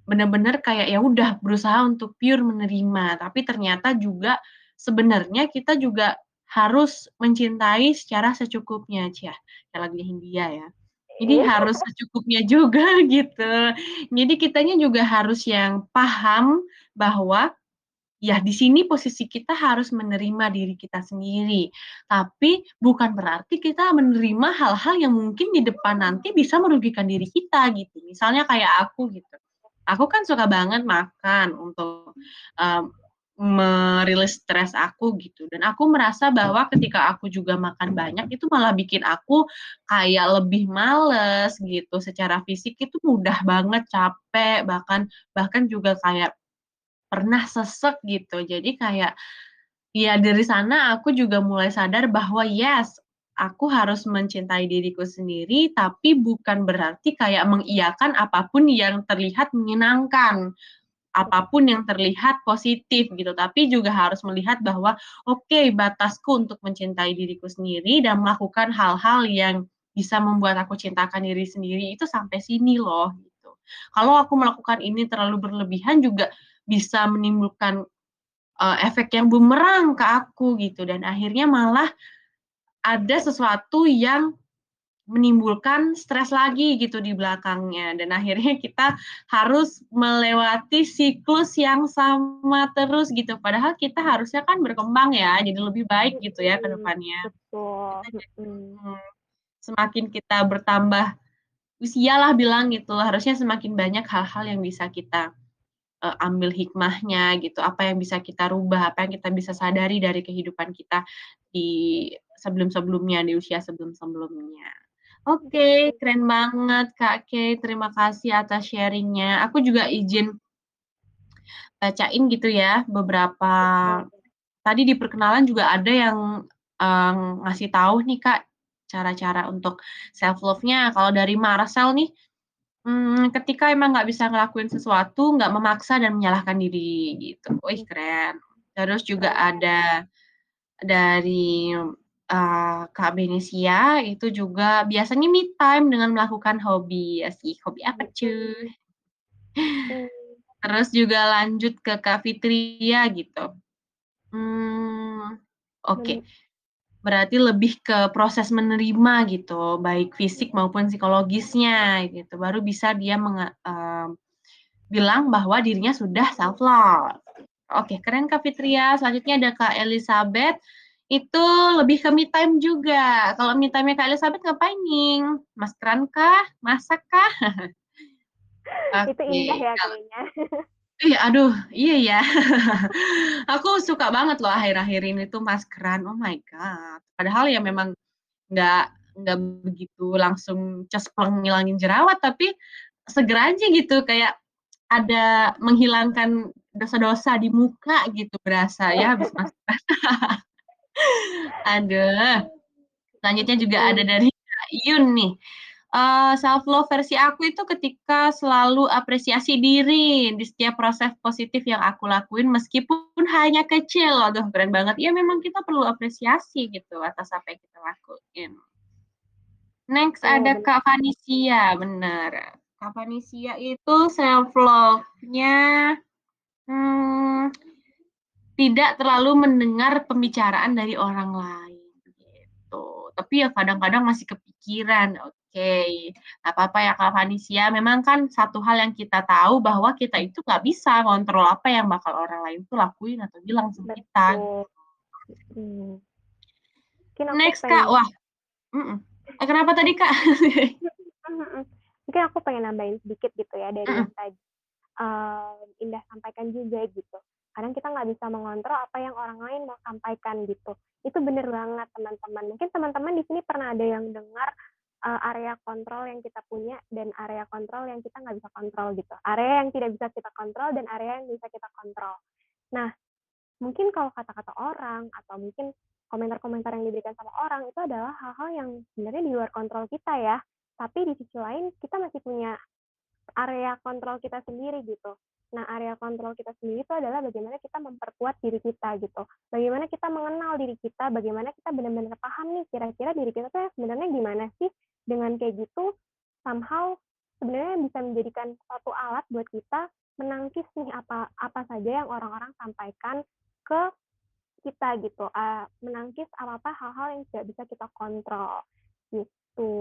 bener-bener kayak ya udah berusaha untuk pure menerima. Tapi ternyata juga sebenarnya kita juga harus mencintai secara secukupnya cia. Kayak lagu Hindia ya jadi iya. harus secukupnya juga [laughs] gitu jadi kitanya juga harus yang paham bahwa ya di sini posisi kita harus menerima diri kita sendiri. Tapi bukan berarti kita menerima hal-hal yang mungkin di depan nanti bisa merugikan diri kita gitu. Misalnya kayak aku gitu. Aku kan suka banget makan untuk um, merilis stres aku gitu. Dan aku merasa bahwa ketika aku juga makan banyak itu malah bikin aku kayak lebih males gitu. Secara fisik itu mudah banget capek bahkan bahkan juga kayak pernah sesek gitu. Jadi kayak, ya dari sana aku juga mulai sadar bahwa yes, aku harus mencintai diriku sendiri, tapi bukan berarti kayak mengiyakan apa pun yang terlihat menyenangkan, apa pun yang terlihat positif gitu, tapi juga harus melihat bahwa, oke okay, batasku untuk mencintai diriku sendiri dan melakukan hal-hal yang bisa membuat aku cintakan diri sendiri itu sampai sini loh, gitu. Kalau aku melakukan ini terlalu berlebihan juga bisa menimbulkan, uh, efek yang bumerang ke aku gitu dan akhirnya malah ada sesuatu yang menimbulkan stres lagi gitu di belakangnya dan akhirnya kita harus melewati siklus yang sama terus gitu padahal kita harusnya kan berkembang ya jadi lebih baik gitu ya ke depannya. Betul. Hmm, semakin kita bertambah usia lah bilang gitu harusnya semakin banyak hal-hal yang bisa kita uh, ambil hikmahnya gitu apa yang bisa kita rubah apa yang kita bisa sadari dari kehidupan kita di sebelum-sebelumnya, di usia sebelum-sebelumnya. Oke, okay, keren banget Kak Kay, terima kasih atas sharing-nya. Aku juga izin bacain gitu ya beberapa tadi di perkenalan juga ada yang um, ngasih tahu nih Kak cara-cara untuk self love-nya. Kalau dari Marcel nih, hmm, ketika emang nggak bisa ngelakuin sesuatu, nggak memaksa dan menyalahkan diri gitu. Wih keren. Terus juga ada dari uh, Kak Benesia itu juga biasanya me time dengan melakukan hobi ya sih. Hobi apa cuy? Terus juga lanjut ke Kak Fitria gitu. Hmm, oke. Okay. Berarti lebih ke proses menerima gitu, baik fisik maupun psikologisnya gitu. Baru bisa dia meng, uh, bilang bahwa dirinya sudah self love. Oke, keren Kak Fitria. Selanjutnya ada Kak Elizabeth itu lebih ke me time juga. Kalau me time Kak Elizabeth ngapain nih? Maskeran kah? Masak kah? okay. [laughs] Itu indah ya kayaknya. Iya, [laughs] aduh, iya ya. [laughs] Aku suka banget loh akhir-akhir ini tuh maskeran. Oh my god. Padahal ya memang nggak nggak begitu langsung cespleng ngilangin jerawat, tapi segera aja gitu kayak ada menghilangkan dosa-dosa di muka gitu berasa ya habis maskeran. Aduh. Selanjutnya juga ada dari Yun nih. Uh, self love versi aku itu ketika selalu apresiasi diri di setiap proses positif yang aku lakuin meskipun hanya kecil. Waduh, keren banget. Ya memang kita perlu apresiasi gitu atas apa yang kita lakuin. Next oh, ada bener. Kak Vanisia, bener. Kak Vanisia itu self love-nya hmm, tidak terlalu mendengar pembicaraan dari orang lain gitu. Tapi ya kadang-kadang masih kepikiran, oke, okay, apa-apa ya Kak Vanisia, memang kan satu hal yang kita tahu bahwa kita itu nggak bisa ngontrol apa yang bakal orang lain tuh lakuin atau bilang sama kita. Hmm. Next pengen... Kak, wah, mm -mm. kenapa tadi Kak? Mungkin aku pengen nambahin sedikit gitu ya dari mm. yang tadi uh, Indah sampaikan juga gitu kadang kita nggak bisa mengontrol apa yang orang lain mau sampaikan gitu. Itu bener banget teman-teman. Mungkin teman-teman di sini pernah ada yang dengar uh, area kontrol yang kita punya dan area kontrol yang kita nggak bisa kontrol gitu. Area yang tidak bisa kita kontrol dan area yang bisa kita kontrol. Nah mungkin kalau kata-kata orang atau mungkin komentar-komentar yang diberikan sama orang itu adalah hal-hal yang sebenarnya di luar kontrol kita ya. Tapi di sisi lain kita masih punya area kontrol kita sendiri gitu Nah, area kontrol kita sendiri itu adalah bagaimana kita memperkuat diri kita gitu. Bagaimana kita mengenal diri kita, bagaimana kita benar-benar paham nih kira-kira diri kita tuh sebenarnya gimana sih dengan kayak gitu somehow sebenarnya bisa menjadikan suatu alat buat kita menangkis nih apa apa saja yang orang-orang sampaikan ke kita gitu. Uh, menangkis apa-apa hal-hal yang tidak bisa kita kontrol gitu.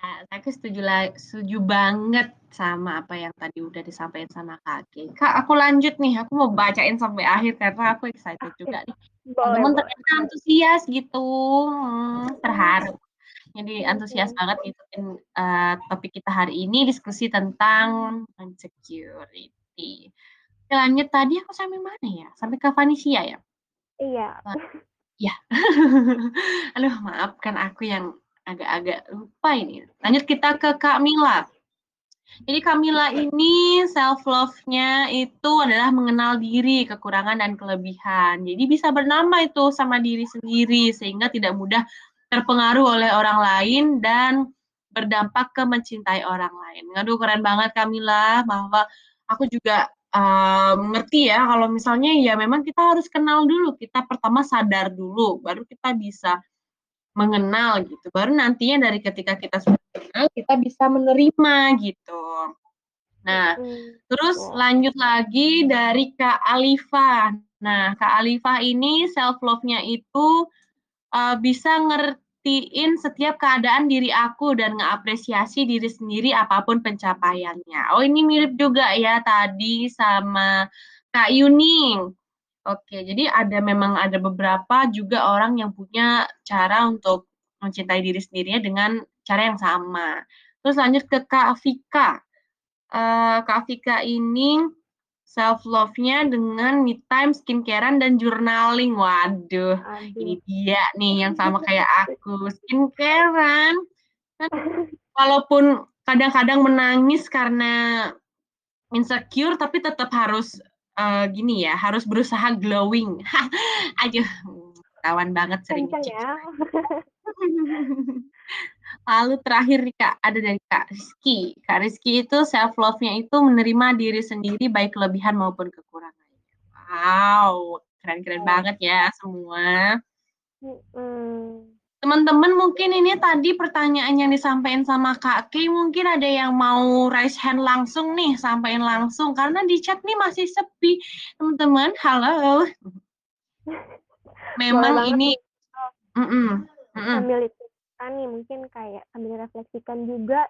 Ya, aku setuju lah, setuju banget sama apa yang tadi udah disampaikan sama Kak Kak, aku lanjut nih, aku mau bacain sampai akhir karena aku excited juga nih. Teman ternyata antusias gitu, hmm, terharu. Jadi antusias banget ngikutin uh, topik kita hari ini, diskusi tentang insecurity. Oke, lanjut tadi aku sampai mana ya? Sampai ke Vanisia ya? Iya. Iya. [laughs] Aduh, maafkan aku yang agak-agak lupa ini. Lanjut kita ke Kak Mila. Jadi Kamila ini self love-nya itu adalah mengenal diri, kekurangan dan kelebihan. Jadi bisa bernama itu sama diri sendiri sehingga tidak mudah terpengaruh oleh orang lain dan berdampak ke mencintai orang lain. Aduh keren banget Kamila bahwa aku juga uh, ngerti ya kalau misalnya ya memang kita harus kenal dulu. Kita pertama sadar dulu baru kita bisa mengenal gitu. Baru nantinya dari ketika kita sudah kenal kita bisa menerima gitu. Nah, hmm. terus lanjut lagi dari Kak Alifa. Nah, Kak Alifa ini self love-nya itu uh, bisa ngertiin setiap keadaan diri aku dan ngapresiasi diri sendiri apa pun pencapaiannya. Oh, ini mirip juga ya tadi sama Kak Yuning. Oke, jadi ada memang ada beberapa juga orang yang punya cara untuk mencintai diri sendirinya dengan cara yang sama. Terus lanjut ke Kak Vika. Uh, Kak Vika ini self love-nya dengan me time, skincarean dan journaling. Waduh, Aduh. ini dia nih yang sama [laughs] kayak aku, skincarean. Kan walaupun kadang-kadang menangis karena insecure tapi tetap harus uh, gini ya, harus berusaha glowing. [laughs] Aduh, kawan banget sering. ya. [laughs] Lalu terakhir nih Kak, ada dari Kak Rizky. Kak Rizky itu self love-nya itu menerima diri sendiri baik kelebihan maupun kekurangannya. Wow, keren-keren banget ya semua. Teman-teman mungkin ini tadi pertanyaan yang disampaikan sama Kak Kay mungkin ada yang mau raise hand langsung nih, sampaikan langsung karena di chat nih masih sepi. Teman-teman, halo. Memang ini mm -mm, mm -mm. sambil kan nih mungkin kayak sambil refleksikan juga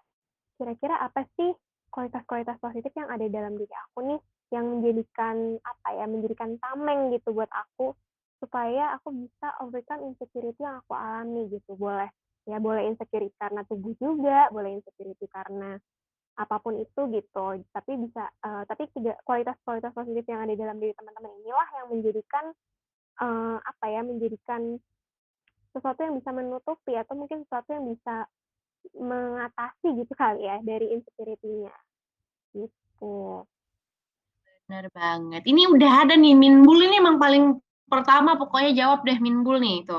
kira-kira apa sih kualitas-kualitas positif yang ada dalam diri aku nih yang menjadikan apa ya menjadikan tameng gitu buat aku supaya aku bisa overcome insecurity yang aku alami gitu. Boleh ya boleh insecurity karena tubuh juga boleh insecurity karena apa pun itu gitu. Tapi bisa uh, tapi tiga kualitas-kualitas positif yang ada dalam diri teman-teman inilah yang menjadikan uh, apa ya menjadikan sesuatu yang bisa menutupi atau mungkin sesuatu yang bisa mengatasi gitu kali ya dari insecurity-nya. Gitu. Benar banget. Ini udah ada nih Minbul ini emang paling pertama pokoknya jawab deh Minbul nih itu.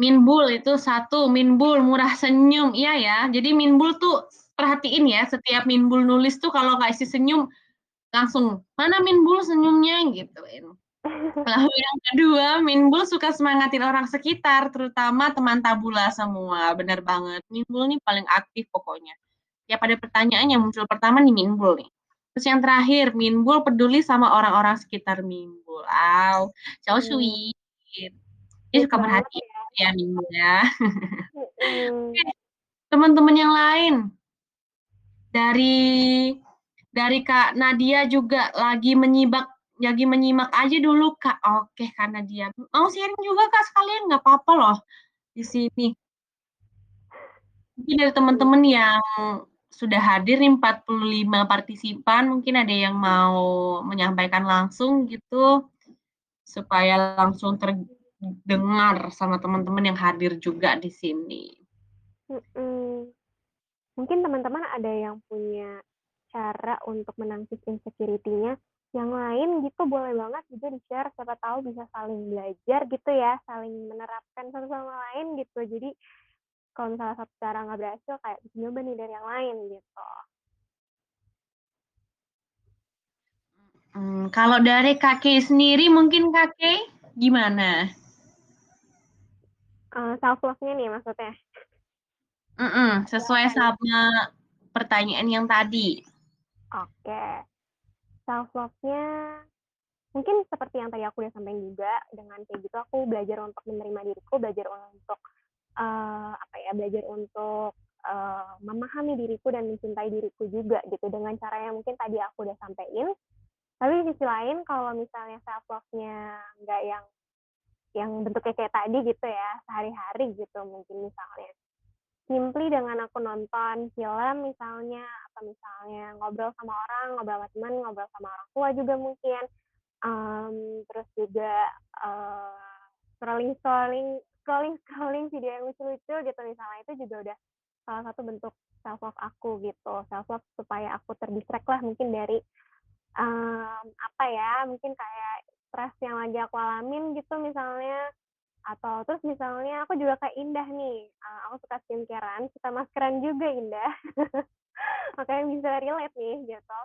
Minbul itu satu, Minbul murah senyum, iya ya. Jadi Minbul tuh perhatiin ya, setiap Minbul nulis tuh kalau nggak isi senyum langsung mana Minbul senyumnya gitu. [laughs] Lalu yang kedua, Minbul suka semangatin orang sekitar, terutama teman tabula semua. Bener banget. Minbul nih paling aktif pokoknya. Ya pada pertanyaan yang muncul pertama nih Minbul nih. Terus yang terakhir, Minbul peduli sama orang-orang sekitar Minbul. Wow, so hmm. sweet. Dia suka perhatian ya, ya Minbul ya. Teman-teman yang lain, dari dari Kak Nadia juga lagi menyimak lagi menyimak aja dulu Kak. Oke, Kak Nadia. Mau sharing juga Kak sekalian nggak apa-apa loh di sini. Mungkin dari teman-teman yang sudah hadir nih 45 partisipan, mungkin ada yang mau menyampaikan langsung gitu, supaya langsung terdengar sama teman-teman yang hadir juga di sini. Mungkin teman-teman ada yang punya cara untuk menangkis insecurity-nya, yang lain gitu boleh banget juga di-share, siapa tahu bisa saling belajar gitu ya, saling menerapkan satu sama lain gitu. Jadi kalau misalnya satu cara nggak berhasil kayak nyoba nih dari yang lain gitu. Hmm, kalau dari kakek sendiri mungkin kakek gimana? Uh, self love-nya nih maksudnya. Mm -mm, sesuai sama pertanyaan yang tadi. Oke. Okay. Self love-nya mungkin seperti yang tadi aku udah sampaikan juga dengan kayak gitu aku belajar untuk menerima diriku, belajar untuk uh, apa ya belajar untuk uh, memahami diriku dan mencintai diriku juga gitu dengan cara yang mungkin tadi aku udah sampaikan. Tapi di sisi lain kalau misalnya self love-nya nggak yang yang bentuknya kayak tadi gitu ya sehari-hari gitu mungkin misalnya simply dengan aku nonton film misalnya atau misalnya ngobrol sama orang ngobrol sama teman ngobrol sama orang tua juga mungkin um, terus juga uh, scrolling scrolling scrolling scrolling video yang lucu-lucu gitu misalnya itu juga udah salah satu bentuk self love aku gitu. Self love supaya aku terdistract lah mungkin dari um, apa ya, mungkin kayak stres yang lagi aku alamin gitu misalnya atau terus misalnya aku juga kayak Indah nih, uh, aku suka skincarean, suka maskeran juga Indah. [laughs] Makanya bisa relate nih gitu.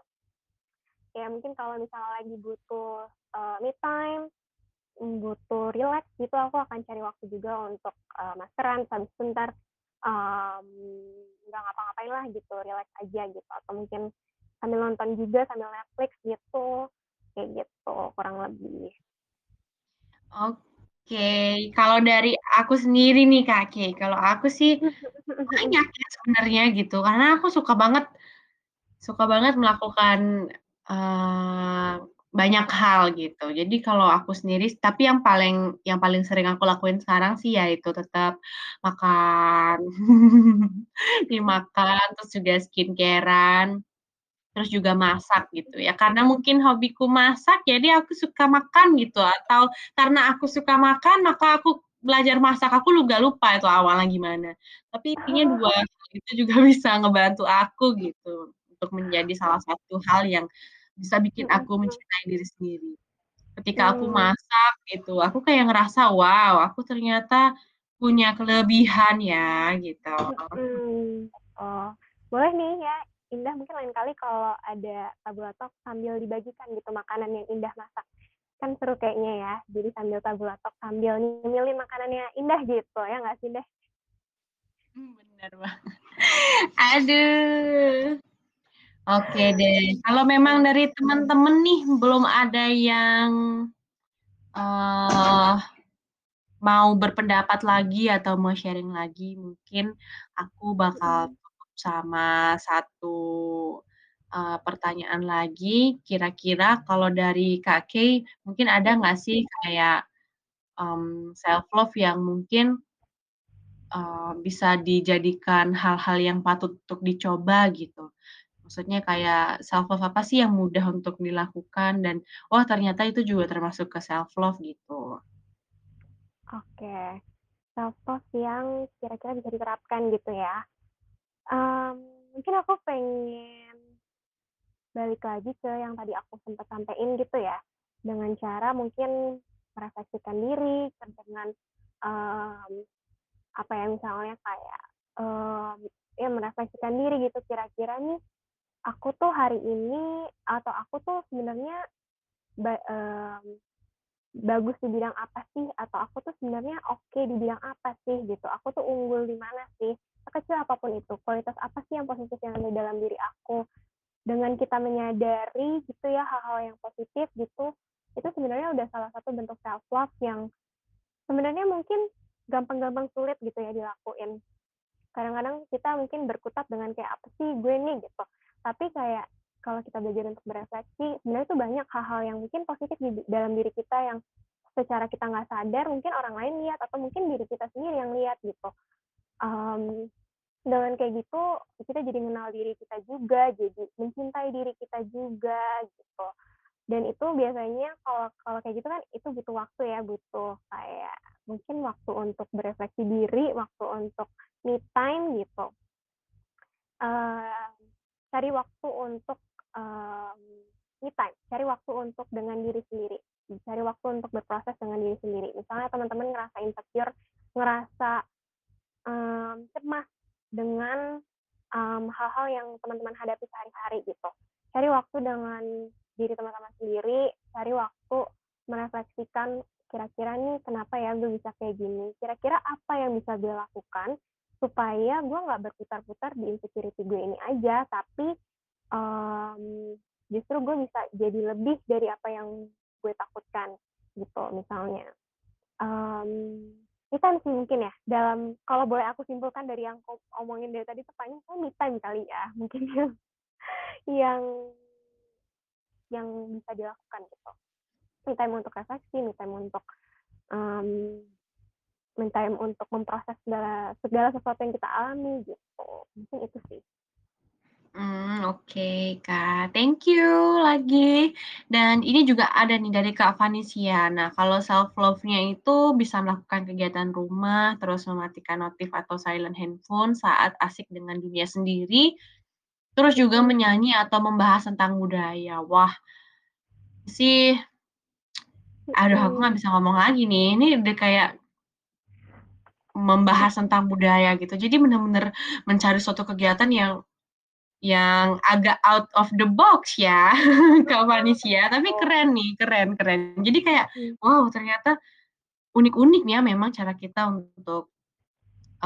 Ya mungkin kalau misalnya lagi butuh uh, me time, butuh relax gitu, aku akan cari waktu juga untuk uh, maskeran sebentar um, nggak ngapa-ngapain lah gitu, relax aja gitu. Atau mungkin sambil nonton juga sambil Netflix gitu, kayak gitu kurang lebih. Oke, kalau dari aku sendiri nih Kak Kay, kalau aku sih banyak ya sebenarnya gitu, karena aku suka banget suka banget melakukan, uh, banyak hal gitu. Jadi kalau aku sendiri tapi yang paling yang paling sering aku lakuin sekarang sih ya itu tetap makan, [laughs] dimakan, terus juga skincare-an. Terus juga masak gitu ya, karena mungkin hobiku masak, jadi aku suka makan gitu, atau karena aku suka makan, maka aku belajar masak, aku juga lupa itu awalnya gimana. Tapi intinya dua itu juga [laughs] bisa ngebantu aku gitu, untuk menjadi salah satu hal yang bisa bikin aku mencintai diri sendiri. Ketika aku Hmm. masak gitu, aku kayak ngerasa, "Wow, aku ternyata punya kelebihan ya," gitu. Mhm. Oh, boleh nih ya, Indah mungkin lain kali kalau ada tabulatok sambil dibagikan gitu makanan yang Indah masak. Kan seru kayaknya ya, jadi sambil tabulatok sambil nyemilin makanannya Indah gitu, ya nggak sih, Indah? Mmm, bener banget. [laughs] Aduh. Oke deh, kalau memang dari temen-temen nih belum ada yang, eee, mau berpendapat lagi atau mau sharing lagi, mungkin aku bakal sama satu, eee, pertanyaan lagi. Kira-kira kalau dari Kak Kay, mungkin ada nggak sih kayak, mmm, self love yang mungkin eee, bisa dijadikan hal-hal yang patut untuk dicoba gitu? Maksudnya kayak self love apa sih yang mudah untuk dilakukan dan, oh ternyata itu juga termasuk ke self love gitu? Oke, self love yang kira-kira bisa diterapkan gitu ya. Mmm, mungkin aku pengen balik lagi ke yang tadi aku sempet sampein gitu ya, dengan cara mungkin merefleksikan diri dengan, mmm, apa ya, misalnya kayak, mmm, ya merefleksikan diri gitu, kira-kira nih aku tuh hari ini atau aku tuh sebenarnya ba mmm, bagus di bidang apa sih, atau aku tuh sebenarnya oke di bidang apa sih gitu, aku tuh unggul di mana sih, sekecil apa pun itu, kualitas apa sih yang positif yang ada dalam diri aku. Dengan kita menyadari gitu ya hal-hal yang positif gitu, itu sebenarnya udah salah satu bentuk self love yang sebenarnya mungkin gampang-gampang sulit gitu ya dilakuin. Kadang-kadang kita mungkin berkutat dengan kayak, "Apa sih gue nih?" Gitu. Tapi kayak kalau kita belajar untuk berefleksi, sebenarnya tuh banyak hal-hal yang mungkin positif di dalam diri kita yang secara kita nggak sadar mungkin orang lain lihat atau mungkin diri kita sendiri yang lihat gitu. Um, dengan kayak gitu kita jadi mengenal diri kita juga, jadi mencintai diri kita juga gitu. Dan itu biasanya kalau kalau kayak gitu kan itu butuh waktu ya, butuh kayak mungkin waktu untuk berefleksi diri, waktu untuk me time gitu. Uh, cari waktu untuk, um, me time, cari waktu untuk dengan diri sendiri, cari waktu untuk berproses dengan diri sendiri. Misalnya teman-teman ngerasa insecure, ngerasa, um, cemas dengan, um, hal-hal yang teman-teman hadapi sehari-hari gitu. Cari waktu dengan diri teman-teman sendiri, cari waktu merefleksikan kira-kira nih kenapa ya gue bisa kayak gini, kira-kira apa yang bisa gue lakukan supaya gue nggak berputar-putar di insecurity gue ini aja, tapi, um, justru gue bisa jadi lebih dari apa yang gue takutkan gitu misalnya. Um, me time sih mungkin ya, dalam kalau boleh aku simpulkan dari yang aku omongin dari tadi paling oh me time kali ya, [laughs] mungkin yang yang yang bisa dilakukan gitu. Me time untuk refleksi, me time untuk, um, me time untuk memproses segala segala sesuatu yang kita alami gitu, mungkin itu sih. Mmm, oke, Kak. Thank you lagi. Dan ini juga ada nih dari Kak Vanisia. Nah, kalau self love-nya itu bisa melakukan kegiatan rumah, terus mematikan notif atau silent handphone saat asik dengan dunia sendiri, terus juga menyanyi atau membahas tentang budaya. Wah sih aduh aku nggak bisa ngomong lagi nih, ini udah kayak membahas tentang budaya gitu. Jadi bener-bener mencari suatu kegiatan yang yang agak out of the box ya, [laughs] Kak Vanisia, tapi keren nih, keren keren. Jadi kayak, Mhm. wow ternyata unik-unik ya memang cara kita untuk,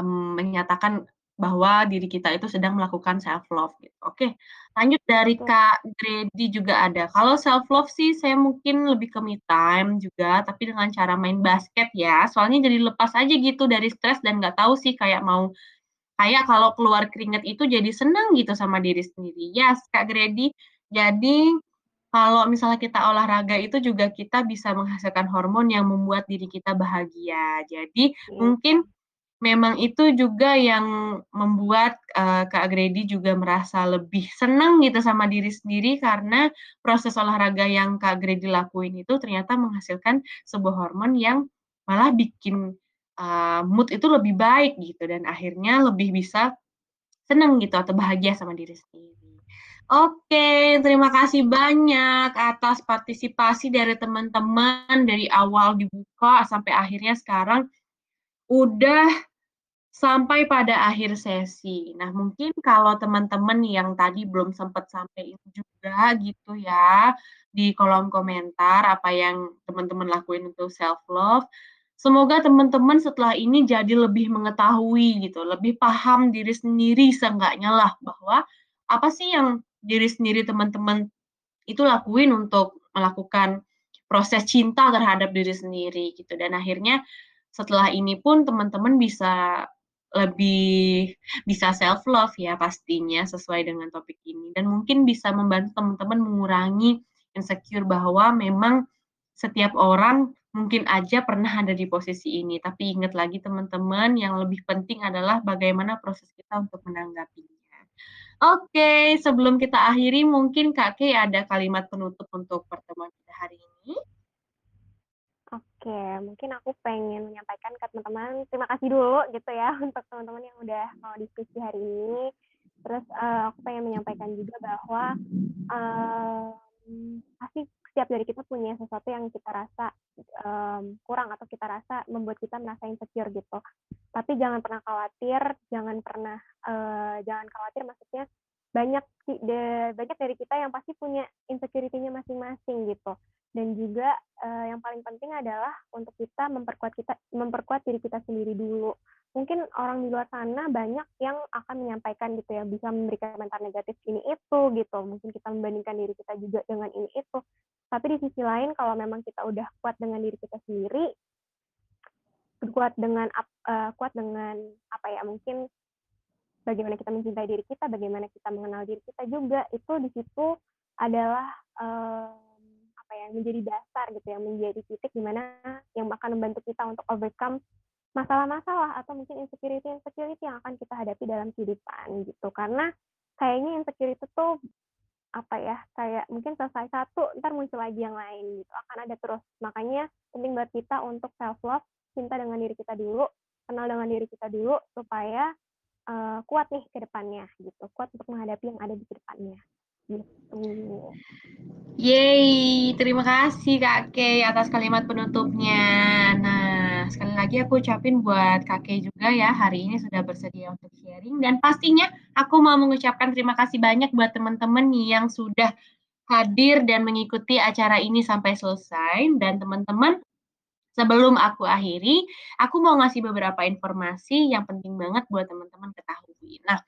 mmm, menyatakan bahwa diri kita itu sedang melakukan self love gitu. Oke, lanjut dari. Kak Grady juga ada. Kalau self love sih saya mungkin lebih ke me time juga, tapi dengan cara main basket ya, soalnya jadi lepas aja gitu dari stres dan nggak tahu sih kayak mau kayak kalau keluar keringat itu jadi seneng gitu sama diri sendiri. Yes, Kak Grady. Jadi, kalau misalnya kita olahraga itu juga kita bisa menghasilkan hormon yang membuat diri kita bahagia. Jadi, Iya. mungkin memang itu juga yang membuat, eee, Kak Grady juga merasa lebih senang gitu sama diri sendiri karena proses olahraga yang Kak Grady lakuin itu ternyata menghasilkan sebuah hormon yang malah bikin, eee, mood itu lebih baik gitu dan akhirnya lebih bisa seneng gitu atau bahagia sama diri sendiri. Oke, terima kasih banyak atas partisipasi dari teman-teman dari awal dibuka sampai akhirnya sekarang udah sampai pada akhir sesi. Nah, mungkin kalau teman-teman yang tadi belum sempet sampein juga gitu ya, di kolom komentar apa yang teman-teman lakuin untuk self love, semoga teman-teman setelah ini jadi lebih mengetahui gitu, lebih paham diri sendiri seenggaknya lah bahwa apa sih yang diri sendiri teman-teman itu lakuin untuk melakukan proses cinta terhadap diri sendiri gitu dan akhirnya setelah ini pun teman-teman bisa lebih bisa self love ya pastinya sesuai dengan topik ini dan mungkin bisa membantu teman-teman mengurangi insecure bahwa memang setiap orang mungkin aja pernah ada di posisi ini, tapi ingat lagi teman-teman yang lebih penting adalah bagaimana proses kita untuk menanggapinya. Oke, sebelum kita akhiri mungkin Kak Kay ada kalimat penutup untuk pertemuan kita hari ini? Oke, mungkin aku pengen menyampaikan ke teman-teman terima kasih dulu gitu ya [laughs] untuk teman-teman yang udah mau diskusi hari ini. Terus, eee, aku pengen menyampaikan juga bahwa, mmm, pasti setiap dari kita punya sesuatu yang kita rasa, mmm, kurang atau kita rasa membuat kita merasa insecure gitu. Tapi jangan pernah khawatir, jangan pernah eee, jangan khawatir maksudnya banyak banyak dari kita yang pasti punya insecurity-nya masing-masing gitu. Dan juga, eee, yang paling penting adalah untuk kita memperkuat kita memperkuat diri kita sendiri dulu. Mungkin orang di luar sana banyak yang akan menyampaikan gitu ya, bisa memberikan komentar negatif ini itu gitu, mungkin kita membandingkan diri kita juga dengan ini itu. Tapi di sisi lain kalau memang kita udah kuat dengan diri kita sendiri kuat dengan eee, kuat dengan apa ya, mungkin bagaimana kita mencintai diri kita, bagaimana kita mengenal diri kita juga, itu di situ adalah, mmm, apa ya, menjadi dasar gitu ya, menjadi titik di mana yang akan membantu kita untuk overcome masalah-masalah atau mungkin insecurity-insecurity yang akan kita hadapi dalam kehidupan gitu. Karena kayaknya insecurity tuh apa ya, kayak mungkin selesai satu, entar muncul lagi yang lain gitu, akan ada terus. Makanya penting buat kita untuk self love, cinta dengan diri kita dulu, kenal dengan diri kita dulu supaya, eee, kuat nih ke depannya gitu, kuat untuk menghadapi yang ada di depannya, gitu. Yeay, terima kasih Kak Kay atas kalimat penutupnya. Nah, sekali lagi aku ucapin buat Kak Kay juga ya, hari ini sudah bersedia untuk sharing dan pastinya aku mau mengucapkan terima kasih banyak buat teman-teman yang sudah hadir dan mengikuti acara ini sampai selesai dan teman-teman, sebelum aku akhiri, aku mau ngasih beberapa informasi yang penting banget buat teman-teman ketahui. Nah,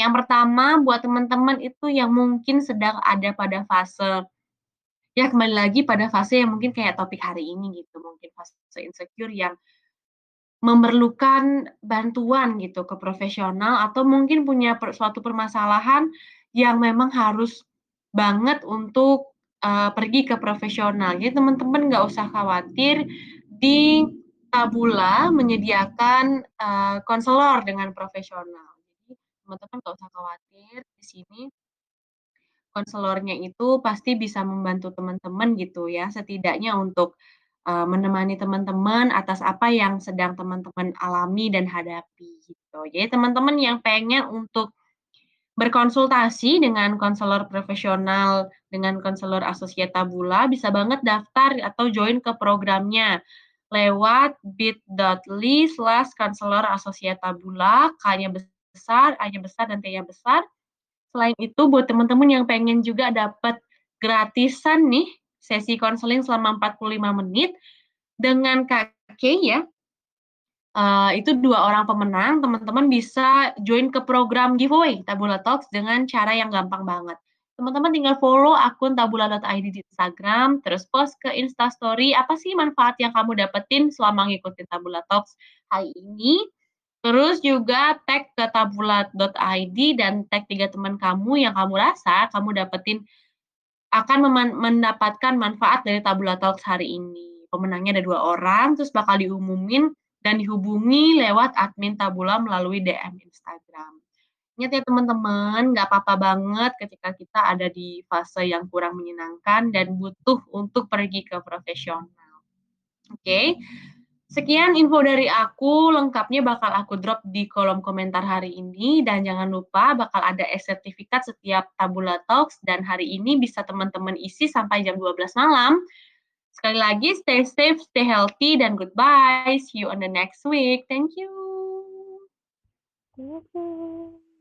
yang pertama buat teman-teman itu yang mungkin sedang ada pada fase ya kembali lagi pada fase yang mungkin kayak topik hari ini gitu, mungkin fase insecure yang memerlukan bantuan gitu ke profesional atau mungkin punya per suatu permasalahan yang memang harus banget untuk, eee, pergi ke profesional. Jadi teman-teman nggak usah khawatir, di Tabula menyediakan, eee, konselor dengan profesional. Teman-teman nggak usah khawatir di sini konselornya itu pasti bisa membantu teman-teman gitu ya, setidaknya untuk, eee, menemani teman-teman atas apa yang sedang teman-teman alami dan hadapi gitu. Jadi teman-teman yang pengen untuk berkonsultasi dengan konselor profesional, dengan konselor Asosiat Tabula, bisa banget daftar atau join ke programnya lewat bit.ly/konselor Asosiat Tabula, besar, A-nya besar, dan T-nya besar. Selain itu, buat teman-teman yang pengen juga dapat gratisan nih, sesi konseling selama 45 menit dengan Kay ya, uh, itu dua orang pemenang, teman-teman bisa join ke program giveaway Tabula Talks dengan cara yang gampang banget. Teman-teman tinggal follow akun tabula.id di Instagram, terus post ke Instastory, apa sih manfaat yang kamu dapetin selama ngikutin Tabula Talks hari ini, Terus juga tag ke tabulat.id dan tag tiga teman kamu yang kamu rasa kamu dapetin akan mendapatkan manfaat dari Tabula Talks hari ini. Pemenangnya ada dua orang, terus bakal diumumin dan dihubungi lewat admin Tabula melalui DM Instagram. Ingat ya teman-teman, nggak apa-apa banget ketika kita ada di fase yang kurang menyenangkan dan butuh untuk pergi ke profesional. Oke, okay? Sekian info dari aku, lengkapnya bakal aku drop di kolom komentar hari ini dan jangan lupa bakal ada e-sertifikat setiap Tabula Talks dan hari ini bisa teman-teman isi sampai jam 12 malam. Sekali lagi, stay safe, stay healthy, dan goodbye. See you on the next week. Thank you. Thank you.